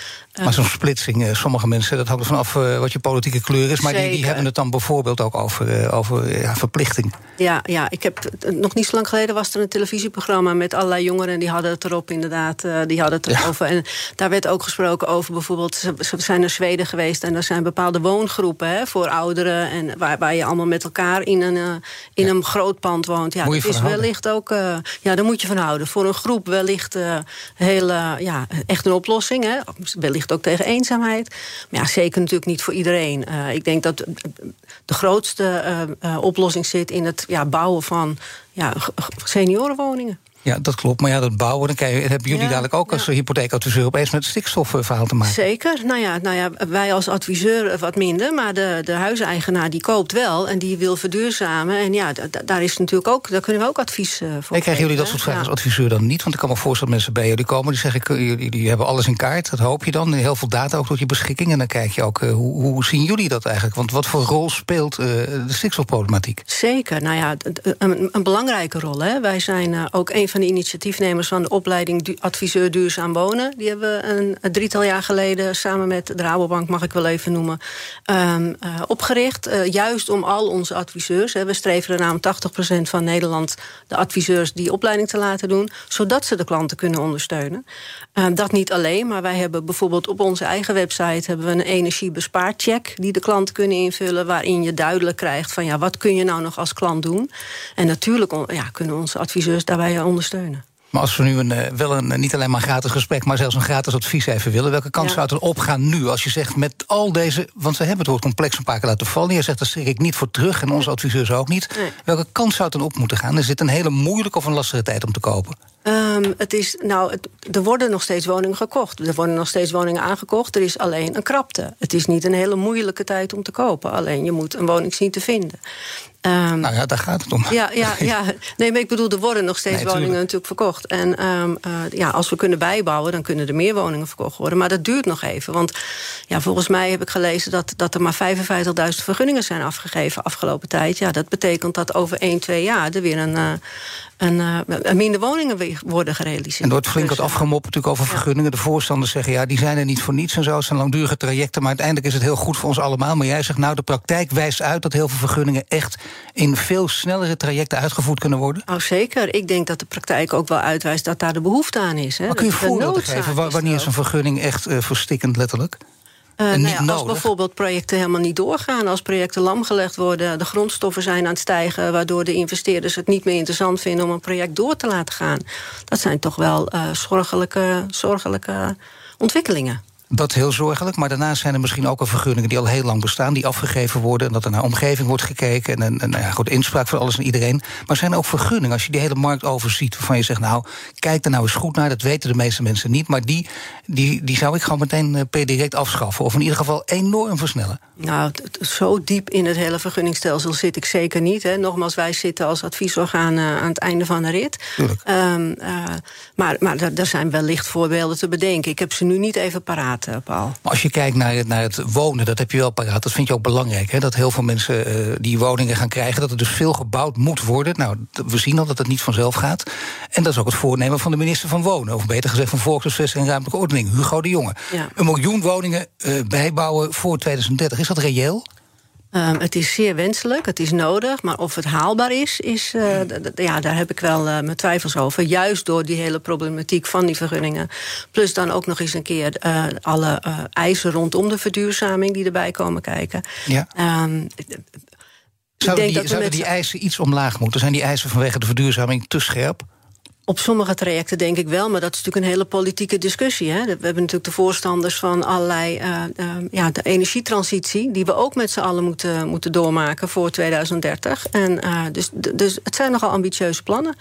Maar zo'n splitsing, sommige mensen, dat hangt er vanaf wat je politieke kleur is. Maar die, die, hebben het dan bijvoorbeeld ook over, over ja, verplichting. Ja, ja, ik heb nog niet zo lang geleden was er een televisieprogramma met allerlei jongeren. En die hadden het erop inderdaad. die hadden het En daar werd ook gesproken over bijvoorbeeld... ze zijn naar Zweden geweest en er zijn bepaalde woongroepen... Hè, voor ouderen en waar, waar je allemaal met elkaar in een, uh, in ja. een groot pand woont. Ja, dat is wellicht ook... Uh, ja, daar moet je van houden. Voor een groep wellicht uh, heel, ja, echt een oplossing. Hè. Wellicht ook tegen eenzaamheid. Maar ja, zeker natuurlijk niet voor iedereen. ik denk dat de grootste oplossing zit in het ja, bouwen van ja, seniorenwoningen. Ja, dat klopt. Maar ja, dat bouwen, dan hebben jullie Ja, dadelijk ook als hypotheekadviseur opeens met het stikstofverhaal te maken. Zeker. Nou ja, nou ja, wij als adviseur wat minder, maar de, de huiseigenaar die koopt wel en die wil verduurzamen. En ja, da- da- daar is natuurlijk ook, daar kunnen we ook advies eh, voor. En krijgen jullie dat soort vragen ja. als adviseur dan niet? Want ik kan me voorstellen dat mensen bij jullie komen die zeggen: jullie, jullie hebben alles in kaart. Dat hoop je dan. Heel veel data ook tot je beschikking. En dan kijk je ook, eh, hoe, hoe zien jullie dat eigenlijk? Want wat voor rol speelt eh, de stikstofproblematiek? Zeker, nou ja, een, een belangrijke rol. Hè. Wij zijn ook een van de initiatiefnemers van de opleiding Adviseur Duurzaam Wonen. Die hebben we een, een drietal jaar geleden samen met de Rabobank, mag ik wel even noemen, ehm, eh, opgericht. Eh, juist om al onze adviseurs, hè, we streven ernaar om 80% van Nederland de adviseurs die opleiding te laten doen, zodat ze de klanten kunnen ondersteunen. Ehm, dat niet alleen, maar wij hebben bijvoorbeeld op onze eigen website hebben we een energiebespaarcheck die de klanten kunnen invullen, waarin je duidelijk krijgt van ja, wat kun je nou nog als klant doen? En natuurlijk ja, kunnen onze adviseurs daarbij ondersteunen. Maar als we nu een, eh, wel een, niet alleen maar een gratis gesprek, maar zelfs een gratis advies even willen, welke kans Ja. zou het er opgaan nu? Als je zegt met al deze, want we hebben het woord complex een paar keer laten vallen. Je zegt daar schrik ik niet voor terug en onze adviseurs ook niet. Nee. Welke kans zou het dan op moeten gaan? Is dit een hele moeilijke of een lastige tijd om te kopen? Ehm, het is, nou, het- er worden nog steeds woningen gekocht. Er worden nog steeds woningen aangekocht. Er is alleen een krapte. Het is niet een hele moeilijke tijd om te kopen. Alleen je moet een woning zien te vinden. Ehm, Nou ja, daar gaat het om. Ja, ja, ja. Nee, maar ik bedoel, er worden nog steeds Nee, woningen tuurlijk. natuurlijk verkocht. En ehm, eh, ja, als we kunnen bijbouwen, dan kunnen er meer woningen verkocht worden. Maar dat duurt nog even. Want ja, volgens mij heb ik gelezen dat, dat er maar 55.000 vergunningen zijn afgegeven afgelopen tijd. Ja, dat betekent dat over 1, 2 jaar er weer een, eh, eh, een minder woningen worden gerealiseerd. En er wordt flink Dus, wat eh, afgemopt natuurlijk over vergunningen. De voorstanders zeggen, ja, die zijn er niet voor niets en zo. Het zijn langdurige trajecten, maar uiteindelijk is het heel goed voor ons allemaal. Maar jij zegt, nou, de praktijk wijst uit dat heel veel vergunningen... echt in veel snellere trajecten uitgevoerd kunnen worden. Oh, zeker. Ik denk dat de praktijk ook wel uitwijst dat daar de behoefte aan is. Hè. Maar kun je voorbeelden geven? Wanneer er is een vergunning echt eh, verstikkend, letterlijk? Eh, En nou ja, als bijvoorbeeld projecten helemaal niet doorgaan, als projecten lamgelegd worden, de grondstoffen zijn aan het stijgen, waardoor de investeerders het niet meer interessant vinden om een project door te laten gaan. Dat zijn toch wel eh, zorgelijke, zorgelijke ontwikkelingen. Dat is heel zorgelijk, maar daarnaast zijn er misschien ook al vergunningen die al heel lang bestaan, die afgegeven worden en dat er naar omgeving wordt gekeken en, en, en nou ja, goed, inspraak van alles en iedereen. Maar zijn er ook vergunningen, als je die hele markt overziet, waarvan je zegt, nou, kijk er nou eens goed naar, dat weten de meeste mensen niet, maar die, die, die zou ik gewoon meteen eh, per direct afschaffen, of in ieder geval enorm versnellen. Nou, zo diep in het hele vergunningstelsel zit ik zeker niet. Hè. Nogmaals, wij zitten als adviesorgaan eh, aan het einde van de rit. Eh, maar maar er zijn wellicht voorbeelden te bedenken. Ik heb ze nu niet even paraat, Paul. Maar als je kijkt naar het, naar het wonen, dat heb je wel paraat. Dat vind je ook belangrijk. Hè? Dat heel veel mensen eh, die woningen gaan krijgen. Dat er dus veel gebouwd moet worden. Nou, we zien al dat het niet vanzelf gaat. En dat is ook het voornemen van de minister van Wonen. Of beter gezegd van Volkshuisvesting en Ruimtelijke Ordening. Hugo de Jonge. Ja. Een miljoen woningen eh, bijbouwen voor 2030. Is dat reëel? Ehm, het is zeer wenselijk, het is nodig, maar of het haalbaar is, is eh, d- ja, daar heb ik wel eh, mijn twijfels over. Juist door die hele problematiek van die vergunningen. Plus dan ook nog eens een keer eh, alle eisen rondom de verduurzaming die erbij komen kijken. Ja. Ehm, Zouden die, zouden die eisen iets omlaag moeten? Zijn die eisen vanwege de verduurzaming te scherp? Op sommige trajecten denk ik wel, maar dat is natuurlijk een hele politieke discussie. Hè. We hebben natuurlijk de voorstanders van allerlei eh, eh, ja, de energietransitie, die we ook met z'n allen moeten, moeten doormaken voor 2030. En, eh, dus, dus het zijn nogal ambitieuze plannen.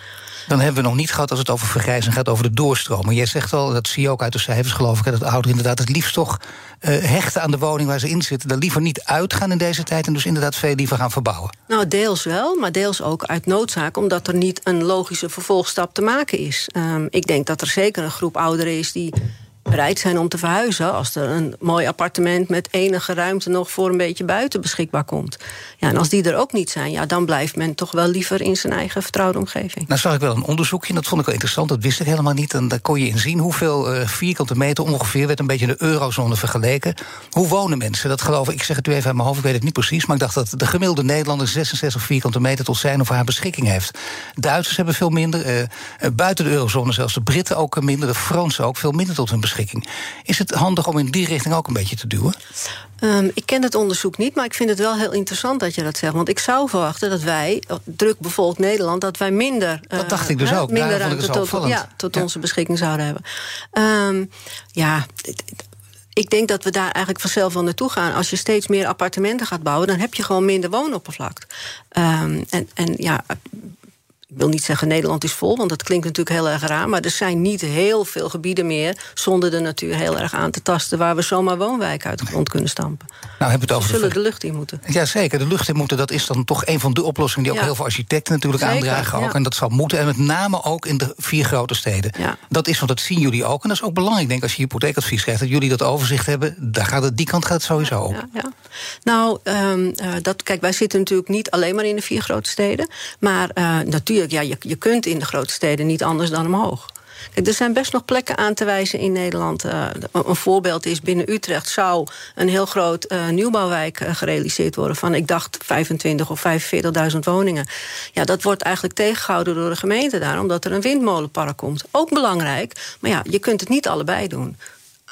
Dan hebben we nog niet gehad als het over vergrijzen gaat, over de doorstromen. Jij zegt al, dat zie je ook uit de cijfers, geloof ik, dat ouderen inderdaad het liefst toch hechten aan de woning waar ze in zitten. Daar liever niet uitgaan in deze tijd en dus inderdaad veel liever gaan verbouwen. Nou, deels wel, maar deels ook uit noodzaak, omdat er niet een logische vervolgstap te maken is. Ehm, ik denk dat er zeker een groep ouderen is die bereid zijn om te verhuizen als er een mooi appartement met enige ruimte nog voor een beetje buiten beschikbaar komt. Ja, en als die er ook niet zijn, ja, dan blijft men toch wel liever in zijn eigen vertrouwde omgeving. Nou zag ik wel een onderzoekje, dat vond ik wel interessant, dat wist ik helemaal niet. En daar kon je in zien hoeveel eh, vierkante meter ongeveer, werd een beetje de eurozone vergeleken. Hoe wonen mensen? Dat geloof ik, ik zeg het u even uit mijn hoofd, ik weet het niet precies, maar ik dacht dat de gemiddelde Nederlander 66 vierkante meter tot zijn of haar beschikking heeft. Duitsers hebben veel minder, eh, eh, buiten de eurozone zelfs de Britten ook minder, de Fransen ook veel minder tot hun beschikking. Is het handig om in die richting ook een beetje te duwen? Ehm, ik ken het onderzoek niet, maar ik vind het wel heel interessant dat je dat zegt. Want ik zou verwachten dat wij, eh, druk bevolkt Nederland, dat wij minder. Dat eh, dacht ik dus ook. Minder ruimte tot, ja, tot Ja. onze beschikking zouden hebben. Ehm, ja. Ik denk dat we daar eigenlijk vanzelf wel naartoe gaan. Als je steeds meer appartementen gaat bouwen, dan heb je gewoon minder woonoppervlak. Ehm, en, en ja, wil niet zeggen Nederland is vol, want dat klinkt natuurlijk heel erg raar. Maar er zijn niet heel veel gebieden meer zonder de natuur heel erg aan te tasten. waar we zomaar woonwijken uit de grond kunnen stampen. Nou, hebben we het over zullen de lucht in moeten. Jazeker, de lucht in moeten. Dat is dan toch een van de oplossingen die ook heel veel architecten natuurlijk aandragen. Ook, En dat zal moeten. En met name ook in de vier grote steden. Dat is, want dat zien jullie ook. En dat is ook belangrijk, denk ik, als je hypotheekadvies krijgt. dat jullie dat overzicht hebben. Daar gaat het, die kant gaat het sowieso op. Nou, um, dat, kijk, wij zitten natuurlijk niet alleen maar in de vier grote steden. Maar uh, ja, je, je kunt in de grote steden niet anders dan omhoog. Kijk, er zijn best nog plekken aan te wijzen in Nederland. Uh, een voorbeeld is binnen Utrecht zou een heel groot uh, nieuwbouwwijk uh, gerealiseerd worden van, ik dacht, 25 of 45.000 woningen. Ja, dat wordt eigenlijk tegengehouden door de gemeente daar, omdat er een windmolenpark komt. Ook belangrijk, maar ja, je kunt het niet allebei doen.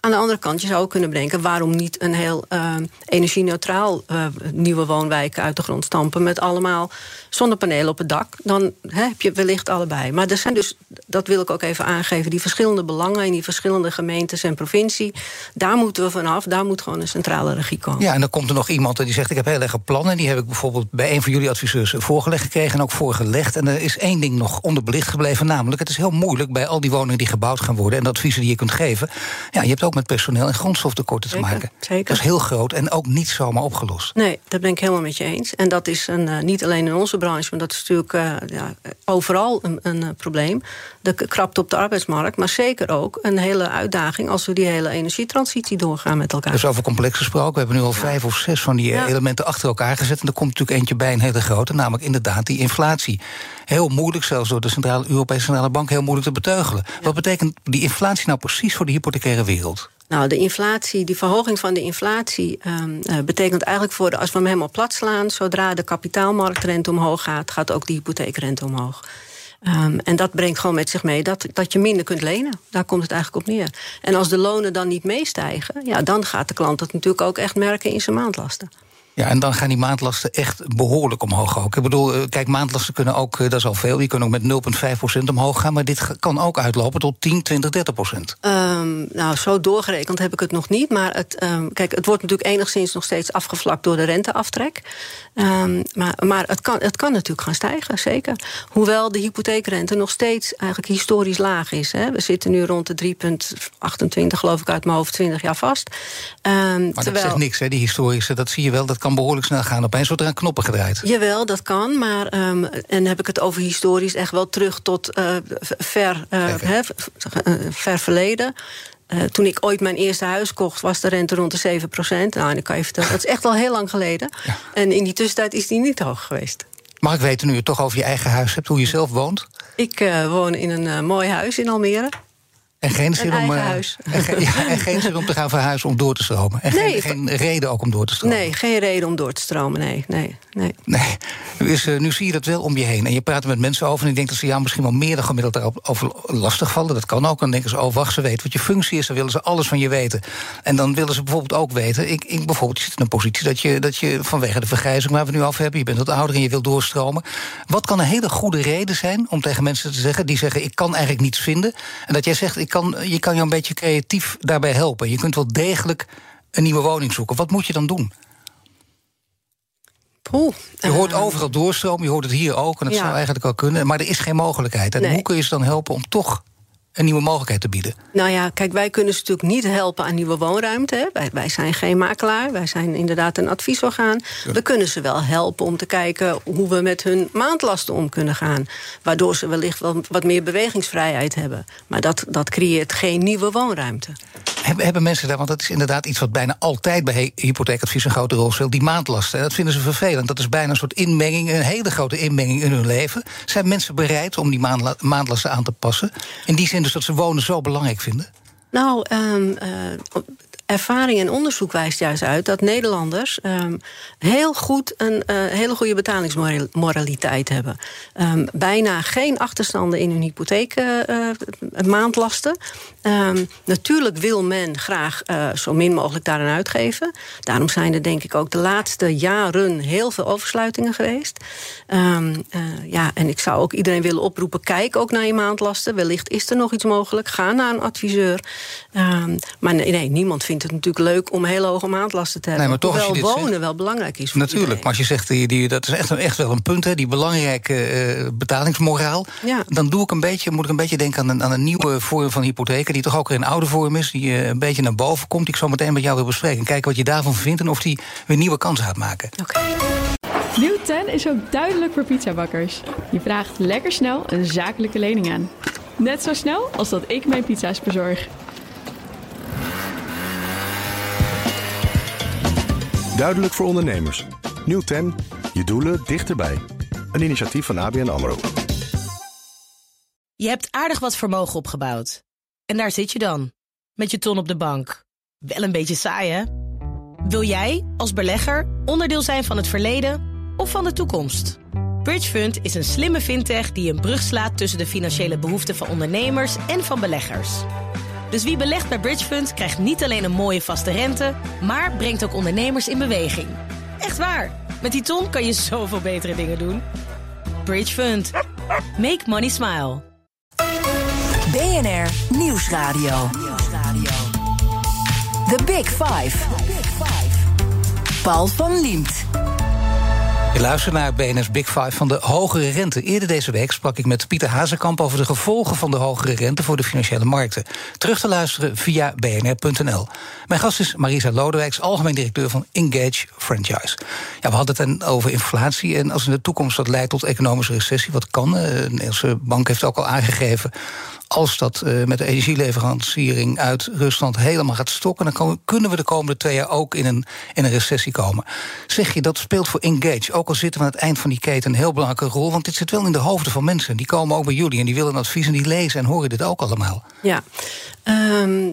Aan de andere kant, je zou ook kunnen bedenken... waarom niet een heel uh, energie-neutraal uh, nieuwe woonwijk uit de grond stampen... met allemaal zonnepanelen op het dak. Dan heb je wellicht allebei. Maar er zijn dus, dat wil ik ook even aangeven... die verschillende belangen in die verschillende gemeentes en provincie. Daar moeten we vanaf. Daar moet gewoon een centrale regie komen. Ja, en dan komt er nog iemand die zegt... ik heb heel erg plannen. Die heb ik bijvoorbeeld bij een van jullie adviseurs voorgelegd gekregen... en ook voorgelegd. En er is één ding nog onderbelicht gebleven. Namelijk, het is heel moeilijk bij al die woningen die gebouwd gaan worden... en de adviezen die je kunt geven. Ja, je hebt ook met personeel en grondstoftekorten te maken. Zeker. Dat is heel groot en ook niet zomaar opgelost. Nee, dat ben ik helemaal met je eens. En dat is een, uh, niet alleen in onze branche, maar dat is natuurlijk uh, ja, overal een, een uh, probleem. De krapte op de arbeidsmarkt, maar zeker ook een hele uitdaging... als we die hele energietransitie doorgaan met elkaar. Dus over complex gesproken. We hebben nu al ja. vijf of zes van die ja. elementen achter elkaar gezet... en er komt natuurlijk eentje bij, een hele grote, namelijk inderdaad die inflatie. Heel moeilijk, zelfs door de Centrale, Europese Centrale Bank... heel moeilijk te beteugelen. Wat betekent die inflatie nou precies voor de hypothecaire wereld? Nou, de inflatie, die verhoging van de inflatie um, uh, betekent eigenlijk voor de, als we hem helemaal plat slaan, zodra de kapitaalmarktrente omhoog gaat, gaat ook de hypotheekrente omhoog. Um, en dat brengt gewoon met zich mee dat, dat je minder kunt lenen. Daar komt het eigenlijk op neer. En als de lonen dan niet meestijgen, ja, dan gaat de klant dat natuurlijk ook echt merken in zijn maandlasten. Ja, en dan gaan die maandlasten echt behoorlijk omhoog ook. Ik bedoel, eh, kijk, maandlasten kunnen ook, dat is al veel... die kunnen ook met 0,5% omhoog gaan... maar dit kan ook uitlopen tot 10, 20, 30 procent. Um, nou, zo doorgerekend heb ik het nog niet. Maar het, um, kijk, het wordt natuurlijk enigszins nog steeds afgevlakt... door de renteaftrek. Um, maar maar het, kan, het kan natuurlijk gaan stijgen, zeker. Hoewel de hypotheekrente nog steeds eigenlijk historisch laag is. Hè. We zitten nu rond de 3,28, geloof ik, uit mijn hoofd 20 jaar vast. maar terwijl... dat zegt niks, hè, die historische, dat zie je wel... Dat kan behoorlijk snel gaan. Opeens wordt er aan knoppen gedraaid. Jawel, dat kan. Maar um, en heb ik het over historisch echt wel terug tot uh, ver, uh, he, ver verleden. Uh, toen ik ooit mijn eerste huis kocht, was de rente rond de 7 procent. Nou, en dan kan je vertellen, dat is echt al heel lang geleden. Ja. En in die tussentijd is die niet hoog geweest. Mag ik weten, nu je het toch over je eigen huis hebt, hoe je zelf woont? Ik woon in een mooi huis in Almere. En geen zin om, uh, en, ge, ja, en geen zin om te gaan verhuizen om door te stromen. En nee, geen, geen, reden ook om door te stromen. Nee, geen reden om door te stromen. Nee, nee, nee. nee. Nu, is, uh, nu zie je dat wel om je heen. En je praat er met mensen over. En ik denk dat ze jou misschien wel meer dan gemiddeld daarover lastigvallen. Dat kan ook. En dan denken ze, oh wacht, ze weten wat je functie is. Dan willen ze alles van je weten. En dan willen ze bijvoorbeeld ook weten. Ik, ik bijvoorbeeld zit in een positie dat je, dat je vanwege de vergrijzing waar we nu over hebben. Je bent wat ouder en je wilt doorstromen. Wat kan een hele goede reden zijn om tegen mensen te zeggen. Die zeggen, ik kan eigenlijk niets vinden. En dat jij zegt, ik kan, je kan jou een beetje creatief daarbij helpen. Je kunt wel degelijk een nieuwe woning zoeken. Wat moet je dan doen? Poeh, je hoort uh, overal doorstromen, je hoort het hier ook... en dat ja. zou eigenlijk wel kunnen, maar er is geen mogelijkheid. En nee. hoe kun je ze dan helpen om toch een nieuwe mogelijkheid te bieden? Nou ja, kijk, wij kunnen ze natuurlijk niet helpen aan nieuwe woonruimte. Hè. Wij, wij, zijn geen makelaar, wij zijn inderdaad een adviesorgaan. Ja. We kunnen ze wel helpen om te kijken hoe we met hun maandlasten om kunnen gaan. Waardoor ze wellicht wel wat meer bewegingsvrijheid hebben. Maar dat, dat creëert geen nieuwe woonruimte. Hebben, hebben mensen daar, want dat is inderdaad iets wat bijna altijd bij hypotheekadvies een grote rol speelt, die maandlasten. En dat vinden ze vervelend. Dat is bijna een soort inmenging, een hele grote inmenging in hun leven. Zijn mensen bereid om die maandla maandlasten aan te passen? In die zin dus dat ze wonen zo belangrijk vinden? Nou, um, uh, ervaring en onderzoek wijst juist uit dat Nederlanders um, heel goed een uh, hele goede betalingsmoraliteit hebben. Um, bijna geen achterstanden in hun hypotheek uh, maandlasten. Um, natuurlijk wil men graag zo min mogelijk daaraan uitgeven. Daarom zijn er denk ik ook de laatste jaren heel veel oversluitingen geweest. Ja, en ik zou ook iedereen willen oproepen: kijk ook naar je maandlasten. Wellicht is er nog iets mogelijk. Ga naar een adviseur. Maar nee, nee, niemand vindt vindt het natuurlijk leuk om hele hoge maandlasten te hebben. Nee, maar toch, als je Hoewel dit wonen zegt- wel belangrijk is voor Natuurlijk, maar als je zegt, die, die, dat is echt, wel een punt, hè, die belangrijke eh, betalingsmoraal. Ja. Dan doe ik een beetje, moet ik een beetje denken aan een, aan een nieuwe vorm van hypotheken, die toch ook weer een oude vorm is, die eh, een beetje naar boven komt, die ik zo meteen met jou wil bespreken. Kijken wat je daarvan vindt en of die weer nieuwe kansen gaat maken. Oké. Nieuw 10 is ook duidelijk voor pizzabakkers. Je vraagt lekker snel een zakelijke lening aan. Net zo snel als dat ik mijn pizza's bezorg. Duidelijk voor ondernemers. Nieuw 10. Je doelen dichterbij. Een initiatief van ABN AMRO. Je hebt aardig wat vermogen opgebouwd. En daar zit je dan, met je ton op de bank. Wel een beetje saai, hè? Wil jij, als belegger, onderdeel zijn van het verleden of van de toekomst? Bridgefund is een slimme fintech die een brug slaat tussen de financiële behoeften van ondernemers en van beleggers. Dus wie belegt bij Bridgefund krijgt niet alleen een mooie vaste rente, maar brengt ook ondernemers in beweging. Echt waar, met die ton kan je zoveel betere dingen doen. Bridgefund. Make money smile. BNR Nieuwsradio. The Big Five. Paul van Liemt. Je luistert naar BNS Big Five van de hogere rente. Eerder deze week sprak ik met Pieter Hazekamp over de gevolgen van de hogere rente voor de financiële markten. Terug te luisteren via bnr.nl. Mijn gast is Marisa Lodewijks, algemeen directeur van Engage Franchise. Ja, we hadden het over inflatie en als in de toekomst dat leidt tot economische recessie, wat kan? Eh, De Nederlandse bank heeft ook al aangegeven. Als dat eh, met de energieleveranciering uit Rusland helemaal gaat stokken, dan kunnen we de komende twee jaar ook in een, in een recessie komen. Zeg je dat speelt voor Engage, ook al zitten we aan het eind van die keten, een heel belangrijke rol. Want dit zit wel in de hoofden van mensen. Die komen ook bij jullie en die willen advies en die lezen en horen dit ook allemaal. Ja. Ehm,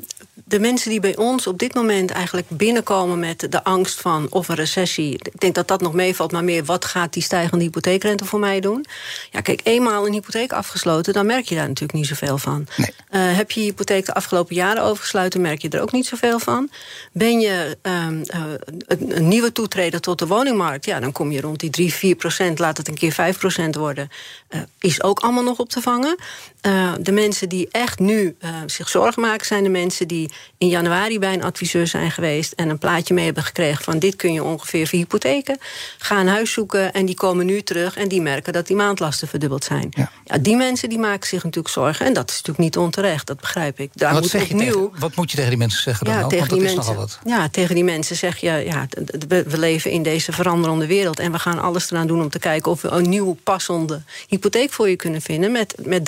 de mensen die bij ons op dit moment eigenlijk binnenkomen met de angst van of een recessie. Ik denk dat dat nog meevalt, maar meer wat gaat die stijgende hypotheekrente voor mij doen? Ja, kijk, eenmaal een hypotheek afgesloten, dan merk je daar natuurlijk niet zoveel van. Nee. Eh, heb je je hypotheek de afgelopen jaren overgesluiten, merk je er ook niet zoveel van. Ben je ehm, eh, een, een nieuwe toetreder tot de woningmarkt, ja, dan kom je rond die 3, 4 procent, laat het een keer 5 procent worden. Eh, is ook allemaal nog op te vangen. Eh, de mensen die echt nu eh, zich zorgen maken, zijn de mensen die in januari bij een adviseur zijn geweest en een plaatje mee hebben gekregen van dit kun je ongeveer voor hypotheken. Ga een huis zoeken en die komen nu terug en die merken dat die maandlasten verdubbeld zijn. Ja. Ja. die mensen die maken zich natuurlijk zorgen en dat is natuurlijk niet onterecht, dat begrijp ik. Daar wat, moet zeg opnieuw. tegen, wat moet je tegen die mensen zeggen dan Ja, ook? tegen Want die, dat is mensen, nogal wat. ja, tegen die mensen zeg je, ja, we, we leven in deze veranderende wereld... en we gaan alles eraan doen om te kijken of we een nieuwe passende hypotheek voor je kunnen vinden... met, met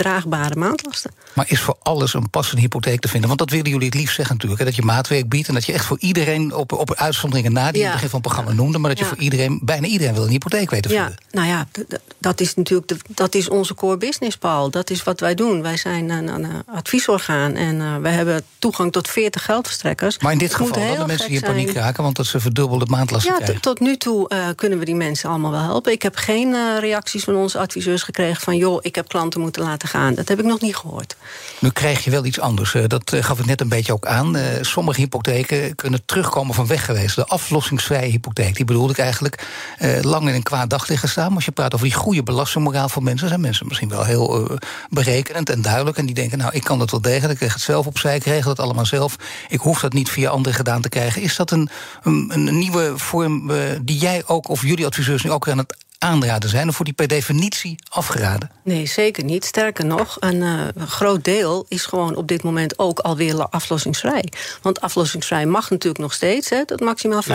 maandlasten. Maar is voor alles een passende hypotheek te vinden? Want dat willen jullie het liefst zeggen natuurlijk. Hè? Dat je maatwerk biedt en dat je echt voor iedereen op, op uitzonderingen na... die Ja. het begin van het programma noemde... maar dat je Ja. voor iedereen, bijna iedereen wil een hypotheek weten te Ja, vinden. nou ja, dat is natuurlijk de, dat is onze core business, Paul. Dat is wat wij doen. Wij zijn een, een, adviesorgaan en eh, we hebben toegang tot 40 geldverstrekkers. Maar in dit geval wel de mensen die in paniek zijn. raken... want dat ze verdubbelde maandlasten Ja, krijgen. tot nu toe eh, kunnen we die mensen allemaal wel helpen. Ik heb geen eh, reacties van onze adviseurs gekregen van... joh, ik heb klanten moeten laten gaan. Dat heb ik nog niet gehoord. Nu krijg je wel iets anders. eh, Dat eh, gaf ik net een beetje ook aan. Eh, Sommige hypotheken kunnen terugkomen van weg geweest. De aflossingsvrije hypotheek, die bedoelde ik eigenlijk lang in een kwaad daglicht staan. Maar als je praat over die goede belastingmoraal van mensen, zijn mensen misschien wel heel berekenend en duidelijk. En die denken, nou, ik kan dat wel degelijk. Ik krijg het zelf opzij, ik regel het allemaal zelf. Ik hoef dat niet via anderen gedaan te krijgen. Is dat een, een, een nieuwe vorm die jij ook, of jullie adviseurs nu ook aan het aanraden zijn? Of wordt die per definitie afgeraden? Nee, zeker niet. Sterker nog, een eh, groot deel is gewoon op dit moment ook alweer aflossingsvrij. Want aflossingsvrij mag natuurlijk nog steeds, hè, tot maximaal 50%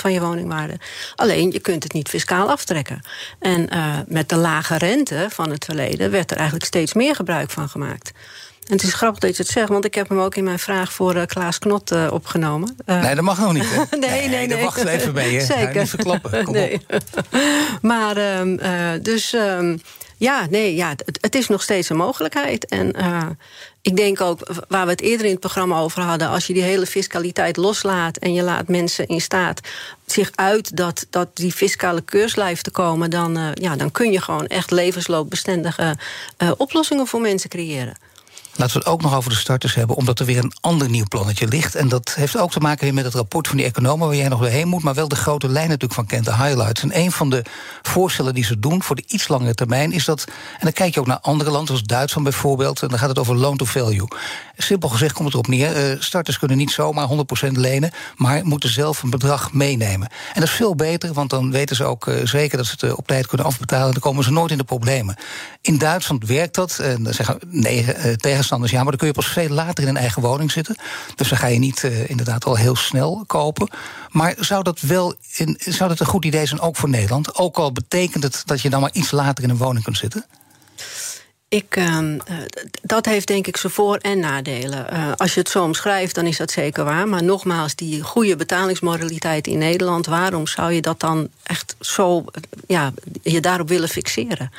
van je woningwaarde. Alleen, je kunt het niet fiscaal aftrekken. En eh, met de lage rente van het verleden werd er eigenlijk steeds meer gebruik van gemaakt. En het is grappig dat je het zegt, want ik heb hem ook in mijn vraag voor eh, Klaas Knot eh, opgenomen. Eh, Nee, dat mag nog niet. Hè? Nee, nee, daar nee. wachten we even mee. Hè? Zeker. Niet verklappen. Kom nee. op. maar ehm, eh, dus ehm, ja, nee, ja, het, het is nog steeds een mogelijkheid. En ik denk ook, waar we het eerder in het programma over hadden, als je die hele fiscaliteit loslaat en je laat mensen in staat zich uit dat, dat die fiscale keurslijf te komen, dan, ja, dan kun je gewoon echt levensloopbestendige oplossingen voor mensen creëren. Laten we het ook nog over de starters hebben, omdat er weer een ander nieuw plannetje ligt. En dat heeft ook te maken met het rapport van die economen waar jij nog weer heen moet, maar wel de grote lijn natuurlijk van kent, de highlights. En een van de voorstellen die ze doen voor de iets langere termijn is dat, en dan kijk je ook naar andere landen, zoals Duitsland bijvoorbeeld, en dan gaat het over loan to value. Simpel gezegd komt het erop neer: eh, starters kunnen niet zomaar 100% lenen, maar moeten zelf een bedrag meenemen. En dat is veel beter, want dan weten ze ook eh, zeker dat ze het eh, op tijd kunnen afbetalen en dan komen ze nooit in de problemen. In Duitsland werkt dat, en dan zeggen negen tegenstanders ja, maar dan kun je pas veel later in een eigen woning zitten. Dus dan ga je niet inderdaad al heel snel kopen. Maar zou dat wel in, zou dat een goed idee zijn ook voor Nederland? Ook al betekent het dat je dan maar iets later in een woning kunt zitten? Ik, uh, dat heeft denk ik zijn voor- en nadelen. Uh, als je het zo omschrijft, dan is dat zeker waar. Maar nogmaals, die goede betalingsmoraliteit in Nederland... waarom zou je dat dan echt zo, ja, je daarop willen fixeren?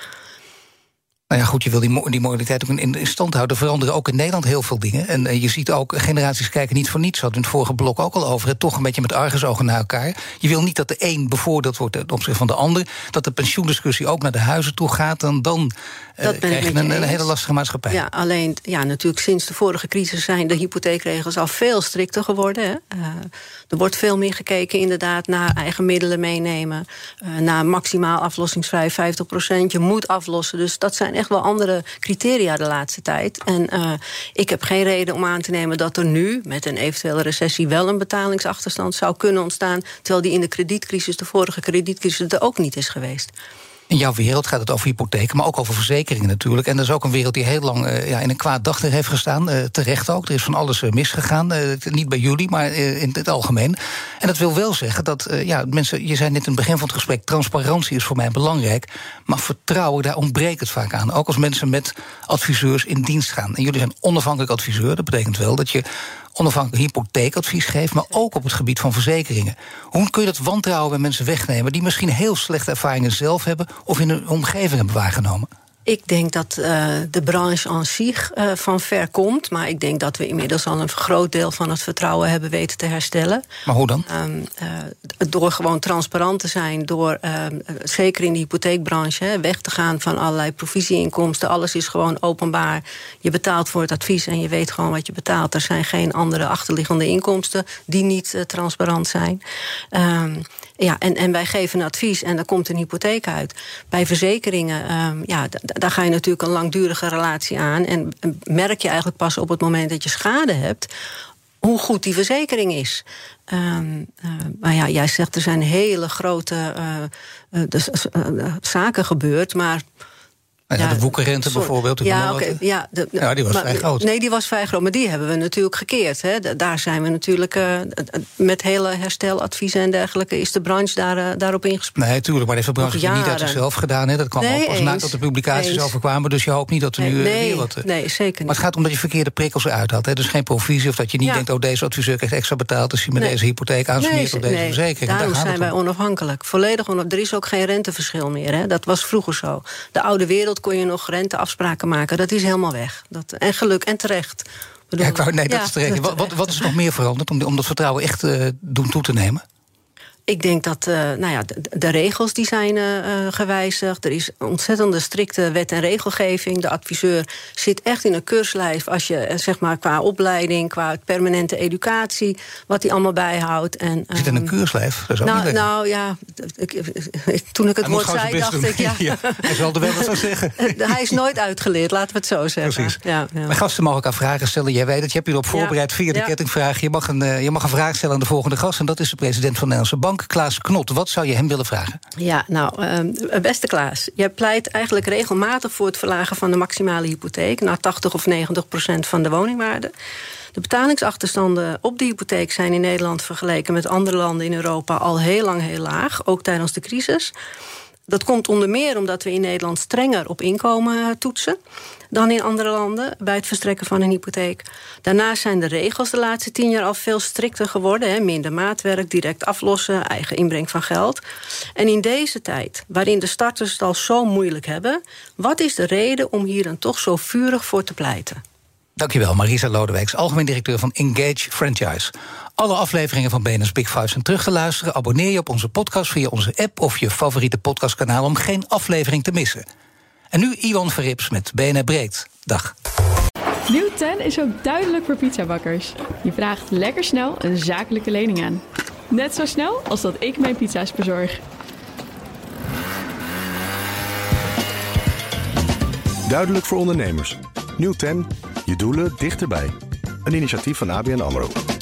Nou ja, goed, je wil die, die ook in, in, stand houden. Er veranderen ook in Nederland heel veel dingen. En uh, je ziet ook, generaties kijken niet voor niets. Hadden in het vorige blok ook al over. Het toch een beetje met argusogen naar elkaar. Je wil niet dat de een bevoordeeld wordt ten opzichte van de ander. Dat de pensioendiscussie ook naar de huizen toe gaat. En dan uh, krijg je een, een, hele lastige maatschappij. Ja, alleen, ja, natuurlijk sinds de vorige crisis zijn de hypotheekregels al veel strikter geworden. Hè. Uh, er wordt veel meer gekeken inderdaad naar eigen middelen meenemen. naar maximaal aflossingsvrij 50 procent. Je moet aflossen. Dus dat zijn echt wel andere criteria de laatste tijd. En uh, ik heb geen reden om aan te nemen dat er nu, met een eventuele recessie, wel een betalingsachterstand zou kunnen ontstaan. Terwijl die in de kredietcrisis, de vorige kredietcrisis, er ook niet is geweest. In jouw wereld gaat het over hypotheken, maar ook over verzekeringen natuurlijk. En dat is ook een wereld die heel lang uh, ja, in een kwaad daglicht heeft gestaan. Uh, terecht ook. Er is van alles uh, misgegaan. niet bij jullie, maar in het algemeen. En dat wil wel zeggen dat, ja, mensen, je zei net in het begin van het gesprek, transparantie is voor mij belangrijk. Maar vertrouwen, daar ontbreekt het vaak aan. Ook als mensen met adviseurs in dienst gaan. En jullie zijn onafhankelijk adviseur. Dat betekent wel dat je onafhankelijk hypotheekadvies geeft, maar ook op het gebied van verzekeringen. Hoe kun je dat wantrouwen bij mensen wegnemen die misschien heel slechte ervaringen zelf hebben of in hun omgeving hebben waargenomen? Ik denk dat uh, de branche aan zich uh, van ver komt. Maar ik denk dat we inmiddels al een groot deel van het vertrouwen hebben weten te herstellen. Maar hoe dan? Um, uh, door gewoon transparant te zijn. Door, zeker in de hypotheekbranche, hè, weg te gaan van allerlei provisieinkomsten. Alles is gewoon openbaar. Je betaalt voor het advies en je weet gewoon wat je betaalt. Er zijn geen andere achterliggende inkomsten die niet transparant zijn. Um, ja, en, en wij geven een advies en daar komt een hypotheek uit. Bij verzekeringen, ja, daar ga je natuurlijk een langdurige relatie aan. En merk je eigenlijk pas op het moment dat je schade hebt hoe goed die verzekering is. Um, maar ja, jij zegt er zijn hele grote uh, uh, zaken gebeurd, maar ja, de woekerrente bijvoorbeeld. Ja, okay, ja, de, ja, die was maar, vrij groot. Nee, die was vrij groot. Maar die hebben we natuurlijk gekeerd. Hè. Daar zijn we natuurlijk uh, met hele hersteladviezen en dergelijke... is de branche daar, uh, daarop ingesprongen. Nee, tuurlijk. Maar heeft de branche niet uit zichzelf gedaan. Hè. Dat kwam nee, ook pas nadat de publicaties eens. overkwamen. Dus je hoopt niet dat er nee, nu nee, weer wat... Nee, zeker niet. Maar het gaat om dat je verkeerde prikkels eruit had. Hè. Dus geen provisie of dat je niet denkt... oh, deze adviseur krijgt extra betaald... dus hij met deze hypotheek aansmeert op deze verzekering. Daarom daar zijn wij onafhankelijk. Volledig onafhankelijk. Er is ook geen renteverschil meer. Hè. Dat was vroeger zo. De oude wereld kon je nog rente afspraken maken. Dat is helemaal weg. Dat, en geluk en terecht. Bedoel, ja, ik wou, nee, dat ja, is terecht. Wat, wat, wat, is er nog meer veranderd om, om dat vertrouwen echt uh, doen toe te nemen? Ik denk dat uh, nou ja, de, de, regels die zijn uh, gewijzigd. Er is ontzettende strikte wet en regelgeving. De adviseur zit echt in een keurslijf als je zeg maar qua opleiding, qua permanente educatie, wat hij allemaal bijhoudt. En, um, zit in een keurslijf? Dat is ook nou, niet nou ja, ik, ik, toen ik het woord zei, dacht ik ja. ja. Hij zal er wel wat van zeggen. hij is nooit uitgeleerd, laten we het zo zeggen. Precies. Ja, ja. Mijn gasten mogen elkaar vragen stellen. Jij weet het, je hebt je erop voorbereid via de kettingvraag. Je mag, een, je mag een vraag stellen aan de volgende gast, en dat is de president van de Nederlandse Bank. Klaas Knot, wat zou je hem willen vragen? Ja, nou, uh, beste Klaas. Jij pleit eigenlijk regelmatig voor het verlagen van de maximale hypotheek naar 80 of 90 procent van de woningwaarde. De betalingsachterstanden op de hypotheek zijn in Nederland vergeleken met andere landen in Europa al heel lang heel laag, ook tijdens de crisis. Dat komt onder meer omdat we in Nederland strenger op inkomen toetsen dan in andere landen bij het verstrekken van een hypotheek. Daarnaast zijn de regels de laatste tien jaar al veel strikter geworden. Hè. Minder maatwerk, direct aflossen, eigen inbreng van geld. En in deze tijd, waarin de starters het al zo moeilijk hebben... wat is de reden om hier dan toch zo vurig voor te pleiten? Dankjewel, Marisa Lodewijks, algemeen directeur van Engage Franchise. Alle afleveringen van BNS Big Five zijn terug te luisteren. Abonneer je op onze podcast via onze app of je favoriete podcastkanaal om geen aflevering te missen. En nu Iwan Verrips met BNR Breed. Dag. Nieuw 10 is ook duidelijk voor pizzabakkers. Je vraagt lekker snel een zakelijke lening aan. Net zo snel als dat ik mijn pizza's bezorg. Duidelijk voor ondernemers. Nieuw 10 je doelen dichterbij. Een initiatief van ABN AMRO.